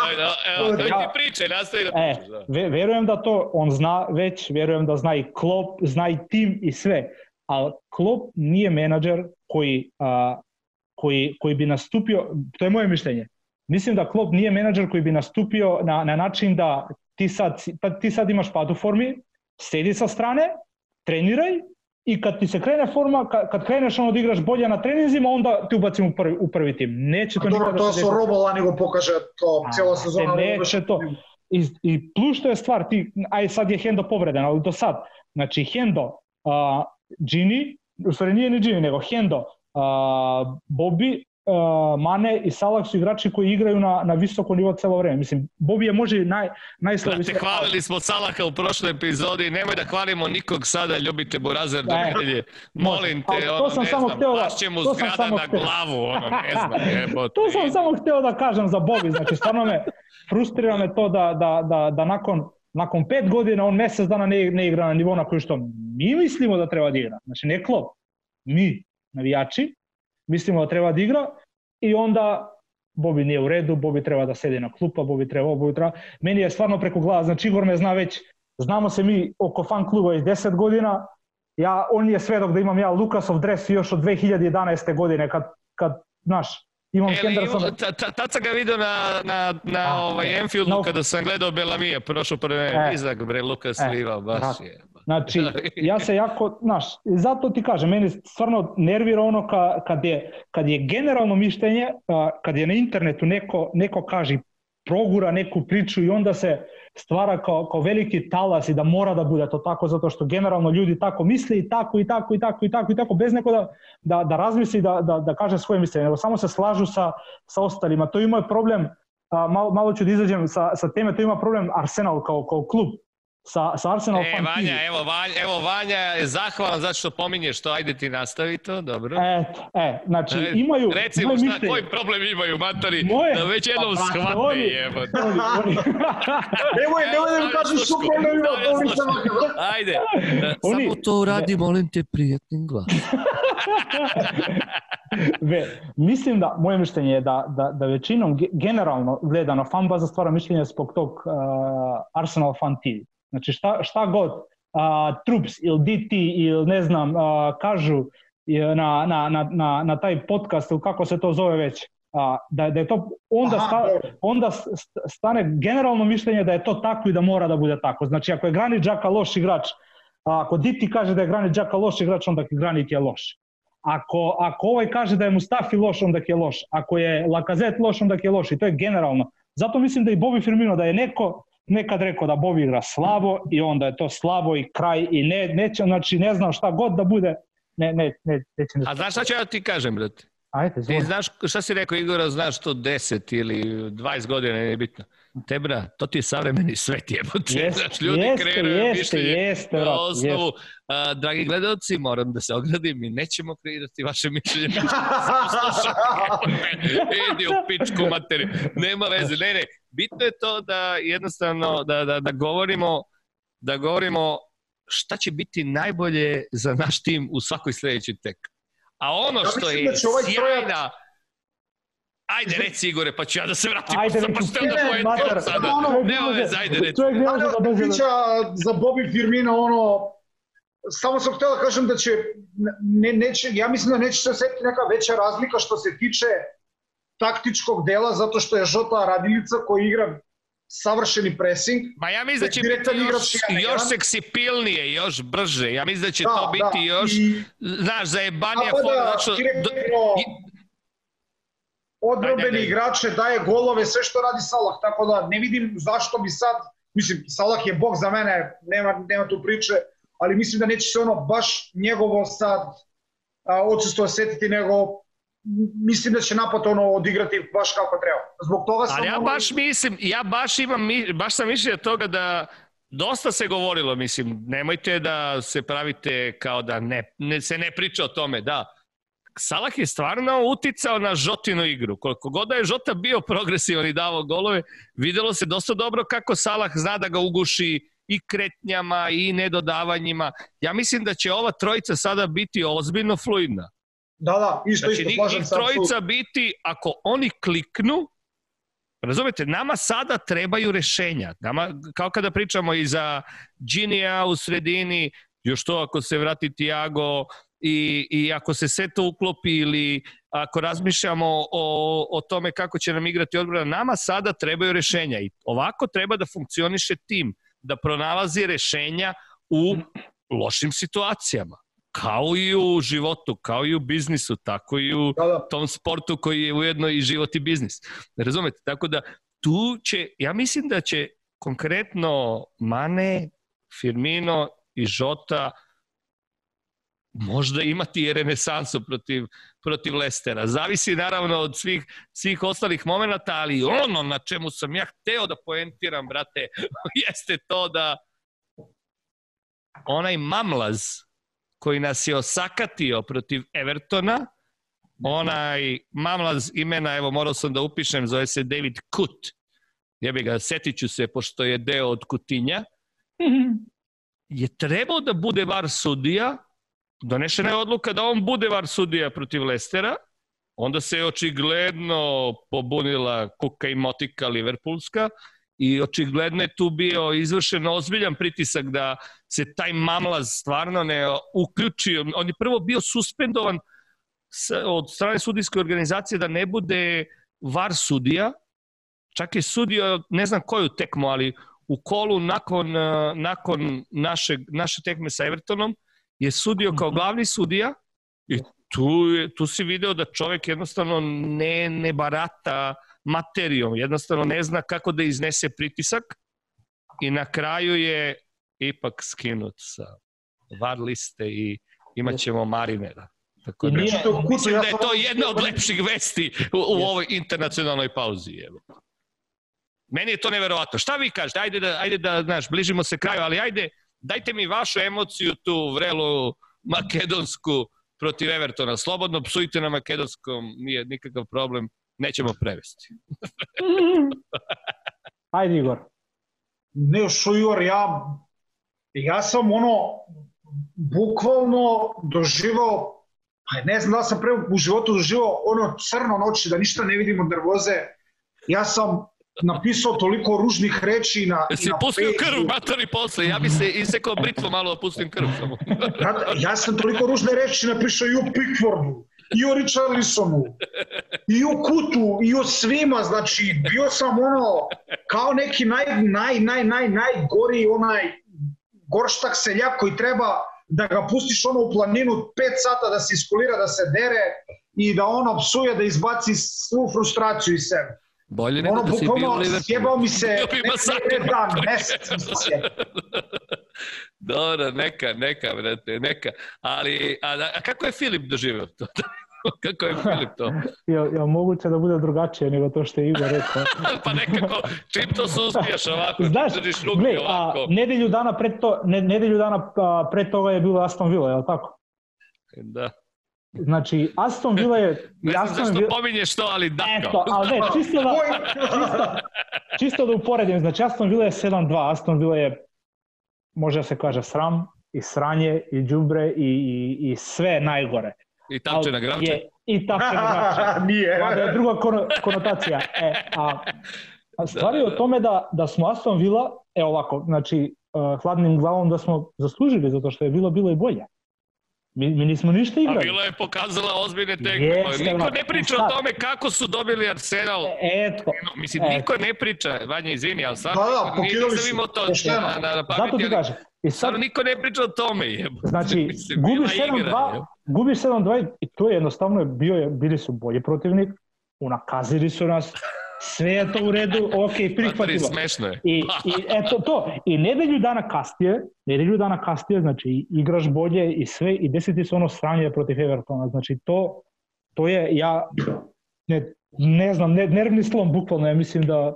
Evo, to ti priče, nastavi da e, pričaš. Da. verujem da to on zna već, verujem da zna i Klopp, zna i tim i sve. Ali Klopp nije menadžer koji, a, koji, koji bi nastupio, to je moje mišljenje, mislim da Klopp nije menadžer koji bi nastupio na, na način da ti sad, ti sad imaš pad u formi, sedi sa strane, treniraj i kad ti se krene forma, kad, kad kreneš ono da igraš bolje na treninzima, onda ti ubacim u prvi, u prvi tim. Neće to nikada... to su robola nego pokaže to cijela sezona. Neće to. I, I plus što je stvar, ti, aj sad je Hendo povreden, ali do sad, znači Hendo, uh, Gini, u stvari nije ni Gini, nego Hendo, uh, Bobby, Mane i Salah su igrači koji igraju na, na visoko nivo celo vreme. Mislim, Bobby je može naj, najslaviji... Brate, hvalili smo Salaha u prošloj epizodi, nemoj da hvalimo nikog sada, ljubite Burazer do e, nedelje. Molim te, ono, to sam ne samo znam, hteo da, će mu zgrada na hteo. glavu, ono, ne znam, jebote. to sam samo hteo da kažem za Bobby, znači stvarno me frustrira me to da, da, da, da nakon nakon pet godina on mesec dana ne, ne igra na nivou na koji što mi mislimo da treba da igra. Znači ne klop, mi, navijači, mislimo da treba da igra i onda Bobi nije u redu, Bobi treba da sedi na klupa, Bobi treba, Bobi treba. Meni je stvarno preko glava, znači Igor me zna već, znamo se mi oko fan kluba iz 10 godina, ja, on je svedok da imam ja Lukasov dres još od 2011. godine, kad, kad znaš, imam Henderson. Tad sam ga vidio na, na, na a, ovaj Enfieldu no. kada sam gledao Belamije, prošlo prve e, Izak, bre, Lukas e, Liva, baš je. Znači, ja se jako, znaš, zato ti kažem, meni stvarno nervira ono ka, kad, je, kad je generalno mišljenje, kad je na internetu neko, neko kaže progura neku priču i onda se stvara kao, kao veliki talas i da mora da bude to tako zato što generalno ljudi tako misle i tako i tako i tako i tako i tako bez neko da, da, da razmisli da, da, da kaže svoje mišljenje, nego samo se slažu sa, sa ostalima. To ima problem, a, malo, malo ću da izađem sa, sa teme, to ima problem Arsenal kao, kao klub sa, sa Arsenal e, Vanja, evo, Vanja, evo Vanja je zahvalan zato što pominješ to, ajde ti nastavi to, dobro. E, e znači e, imaju... Recimo, šta, mišljenje. koji problem imaju, matori, Moje, da već jednom pa, shvate, oni, jebo. Oni, oni. nemoj, nemoj da mi kažeš što problem ima, Ajde, oni, samo to uradi, molim te, prijetnim glas. Ve, mislim da, moje mišljenje je da, da, da većinom generalno gledano fan baza stvara mišljenje zbog tog uh, Arsenal fan TV. Znači šta, šta god a, Trups ili DT ili ne znam a, kažu na, na, na, na, na taj podcast ili kako se to zove već, a, da, da je to onda, sta, onda stane generalno mišljenje da je to tako i da mora da bude tako. Znači ako je Granit Đaka loš igrač, a ako Diti kaže da je Granit Đaka loš igrač, onda Granit je loš. Ako, ako ovaj kaže da je Mustafi loš, onda je loš. Ako je Lakazet loš, onda je loš. I to je generalno. Zato mislim da i Bobby Firmino, da je neko nekad rekao da Bobi igra slabo i onda je to slabo i kraj i ne, neće, znači ne znam šta god da bude, ne, ne, ne, neće A znaš šta ću ja ti kažem, brate? Ajde, zvoj. Ti znaš, šta si rekao Igora, znaš to 10 ili 20 godina, nije bitno. Tebra, to ti je savremeni svet jebote. Jest, znaš, ljudi jeste, kreiraju jeste, jeste, na osnovu. A, dragi gledalci, moram da se ogradim, mi nećemo kreirati vaše mišljenje. Idi u pičku materi. Nema veze. Ne, ne. Bitno je to da jednostavno da, da, da govorimo da govorimo šta će biti najbolje za naš tim u svakoj sledećoj tek. A ono ja što je da ovaj sjajna... Ajde, reci Igore, pa ću ja da se vratim. Ajde, sam pa što da pojetim sada. Nema veze, ajde, reci. Čovjek ne može da dođe. Priča za Bobby Firmino, ono, samo sam htio da kažem da će, ne, neće, ja mislim da neće se osetiti neka veća razlika što se tiče taktičkog dela, zato što je Žota Radilica koji igra savršeni pressing. Ma ja mislim da će biti još, još seksipilnije, još brže. Ja mislim da će da, to biti da, još, i, znaš, zajebanija pa forma. Da, znači, do, i, odbrobeni igrače, daje golove, sve što radi Salah, tako da ne vidim zašto bi sad, mislim, Salah je bog za mene, nema, nema tu priče, ali mislim da neće se ono baš njegovo sad odsustvo osetiti, nego mislim da će napad ono odigrati baš kako treba. Zbog toga sam... Ali ja baš mislim, ja baš imam, baš sam mišljenja toga da dosta se govorilo, mislim, nemojte da se pravite kao da ne, ne, se ne priča o tome, da. Salah je stvarno uticao na Žotinu igru. Koliko god da je Žota bio progresivan i davao golove, videlo se dosta dobro kako Salah zna da ga uguši i kretnjama i nedodavanjima. Ja mislim da će ova trojica sada biti ozbiljno fluidna. Da, da, isto, znači, isto, slažem se. trojica biti, ako oni kliknu, Razumete, nama sada trebaju rešenja. Nama, kao kada pričamo i za Ginija u sredini, još to ako se vrati Tiago i, i ako se sve to uklopi ili ako razmišljamo o, o tome kako će nam igrati odbrana, nama sada trebaju rešenja i ovako treba da funkcioniše tim, da pronalazi rešenja u lošim situacijama kao i u životu, kao i u biznisu, tako i u da, da. tom sportu koji je ujedno i život i biznis. Razumete? Tako da tu će, ja mislim da će konkretno Mane, Firmino i Žota možda imati i renesansu protiv, protiv Lestera. Zavisi naravno od svih, svih ostalih momenta, ali ono na čemu sam ja hteo da poentiram, brate, jeste to da onaj mamlaz koji nas je osakatio protiv Evertona, onaj mamlaz imena, evo morao sam da upišem, zove se David Kut, jebi ga, setit ću se, pošto je deo od Kutinja, je trebao da bude var sudija, donešena je odluka da on bude var sudija protiv Lestera, onda se je očigledno pobunila Kuka i Motika Liverpoolska, i očigledno je tu bio izvršen ozbiljan pritisak da se taj mamlaz stvarno ne uključi. On je prvo bio suspendovan od strane sudijske organizacije da ne bude var sudija, čak je sudio, ne znam koju tekmu, ali u kolu nakon, uh, nakon naše, naše tekme sa Evertonom je sudio kao mhm. glavni sudija i tu, je, tu si video da čovek jednostavno ne, ne barata materijom, jednostavno ne zna kako da iznese pritisak i na kraju je ipak skinut sa var liste i imat ćemo Marinera. Tako da, nije, mislim da je to jedna od lepših vesti u, u ovoj internacionalnoj pauzi. Evo. Meni je to neverovatno. Šta vi kažete? Ajde da, ajde da, znaš, bližimo se kraju, ali ajde, dajte mi vašu emociju tu vrelu makedonsku protiv Evertona. Slobodno psujte na makedonskom, nije nikakav problem, nećemo prevesti. ajde Igor. Ne, što Igor, ja, ja sam ono, bukvalno doživao pa ne znam da sam pre u životu doživao ono crno noći, da ništa ne vidim od nervoze. Ja sam napisao toliko ružnih reči na Jesi na pustio krv, matori posle, ja bi se isekao britvo malo da pustim krv samo. ja sam toliko ružne reči napisao i o Pickfordu, i o Richarlisonu, i o Kutu, i o svima, znači bio sam ono kao neki naj, naj, naj, naj, najgori onaj gorštak seljak koji treba da ga pustiš ono u planinu 5 sata da se iskulira, da se dere i da ono psuje, da izbaci svu frustraciju iz sebe. Bolje nego ono, da si bio Liverpool. Sjebao mi se ne, ne dan, mesec mi se Dobro, neka, neka, brate, neka. Ali, a, a kako je Filip doživio to? Kako je Filip to? Je, je moguće da bude drugačije nego to što je Igor rekao? pa nekako, čim to suspiješ ovako, Znaš, držiš ruke ovako. A, nedelju dana pred, to, ne, nedelju dana a, pred toga je bilo Aston Villa, je li tako? Da. Znači, Aston Villa je... ne znam Aston zašto Villa... pominješ to, ali da. Eto, ali ne, čisto da, čisto, čisto da uporedim. Znači, Aston Villa je 7-2, Aston Villa je, može da se kaže, sram i sranje i džubre i, i, i sve najgore. I tapče na gravče? I tapče na gravče. Nije. Pa da je druga konotacija. E, a, a stvari je o tome da, da smo Aston Villa, e ovako, znači, uh, hladnim glavom da smo zaslužili zato što je bilo bilo i bolje. Mi, mi nismo ništa igrali. A Vila je pokazala ozbiljne tekme. Niko ne priča o tome kako su dobili Arsenal. E, eto. Mislim, eto. niko ne priča, Vanja, izvini, ali sad da, da, nije nisam to na, na, na pameti. Zato ti kažem. I sad, niko ne priča o tome. Jebo. Znači, Mislim, gubiš 7-2, gubiš 7-2 i to je jednostavno bio je, bili su bolji protivnik, unakazili su nas, sve je to u redu, ok, prihvatimo. Smešno je. I, I eto to, i nedelju dana kasnije, nedelju dana kasnije, znači igraš bolje i sve, i deseti se ono sranje protiv Evertona, znači to, to je, ja ne, ne znam, ne, nervni slom, bukvalno, ja mislim da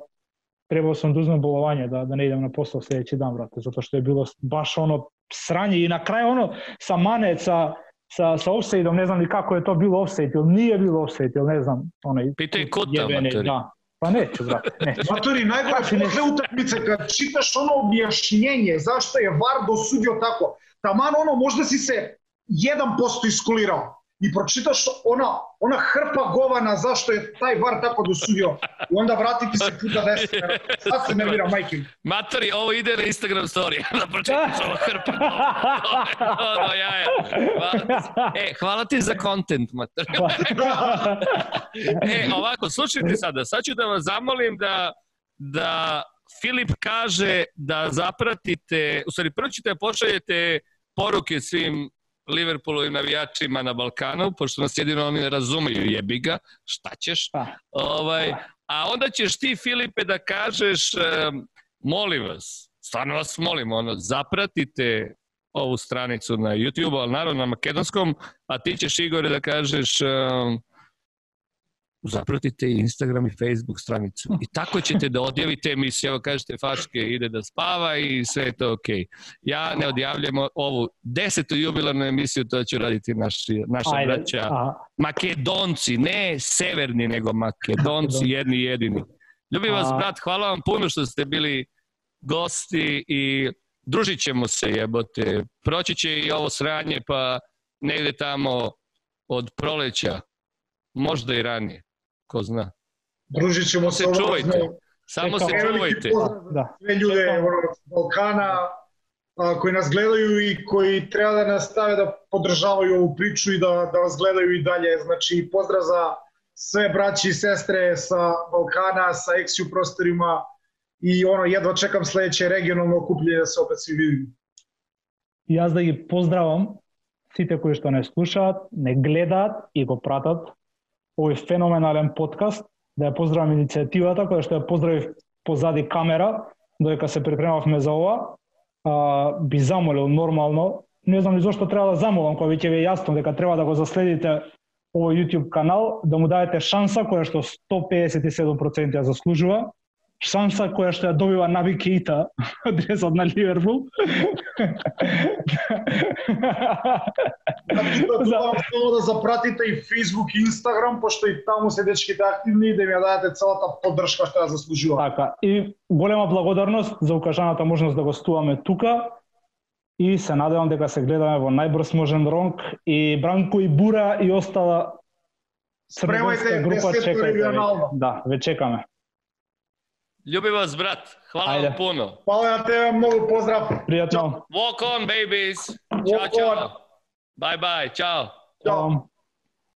trebao sam da uzmem bolovanje, da, da ne idem na posao sledeći dan, vrate, zato što je bilo baš ono sranje i na kraju ono sa mane, sa, sa, sa offside-om, ne znam ni kako je to bilo offside, ili nije bilo offside, ili ne znam, onaj... Pitaj Kuta, da, Pa neću, brate, neću. Matori, najgore posle utakmice kad čitaš ono objašnjenje zašto je VAR dosudio tako, taman ono možda si se 1% iskulirao i pročitaš ona, ona hrpa govana zašto je taj VAR tako dosudio i onda vratiti se puta deset. Sad se nervira, majke. Matori, ovo ide na Instagram story, da pročitaš ovo hrpa govana. ja, ja. E, hvala ti za content, Matori. e, ovako, slušajte sada, sad ću da vas zamolim da, da Filip kaže da zapratite, u stvari prvo ćete da pošaljete poruke svim Liverpoolovim navijačima na Balkanu, pošto nas jedino oni ne razumeju, jebi ga, šta ćeš? Pa. Ovaj, a onda ćeš ti, Filipe, da kažeš, molim vas, stvarno vas molim, ono, zapratite ovu stranicu na YouTube, ali naravno na makedonskom, a ti ćeš, Igore, da kažeš zapratite Instagram i Facebook stranicu. I tako ćete da odjavite emisiju, evo kažete Faške ide da spava i sve je to okej. Okay. Ja ne odjavljam ovu desetu jubilarnu emisiju, to će raditi naši, naša Ajde, braća aha. Makedonci, ne severni, nego Makedonci, jedni jedini. Ljubim vas, brat, hvala vam puno što ste bili gosti i družit ćemo se, jebote. Proći će i ovo sranje, pa negde tamo od proleća, možda i ranije ko zna. Družit ćemo se čuvajte. Samo se čuvajte. Da. Sve ljude Balkana a, koji nas gledaju i koji treba da nastave da podržavaju ovu priču i da, da vas gledaju i dalje. Znači, pozdrav za sve braći i sestre sa Balkana, sa Exiju prostorima и оно едва чекам следеće регионално окупљање да се опет сви видиме. Јас да ги поздравам сите кои што не слушаат, не гледаат и го пратат овој феноменален подкаст, да ја поздравам иницијативата која што ја поздравив позади камера, додека се припремавме за ова, а, би замолил нормално, не знам ни зошто треба да замолам, кога веќе ви е јасно дека треба да го заследите овој YouTube канал, да му дадете шанса која што 157% ја заслужува, шанса која што ја добива Наби Кейта, адресот на Ливерпул. Само да запратите и Facebook и Instagram, пошто и таму се дечките активни и да ми ја дадете целата поддршка што ја заслужува. Така, и голема благодарност за укажаната можност да гостуваме тука и се надевам дека се гледаме во најбрз можен ронг и Бранко и Бура и остала Спремајте група чекајте. Да, ве чекаме. Ljubi vas, brat. Hvala Ajde. vam puno. Hvala na tebe, mnogo pozdrav. Prijatno. Walk on, babies. Walk ciao, ciao. On. Bye, bye. Ciao. Ciao.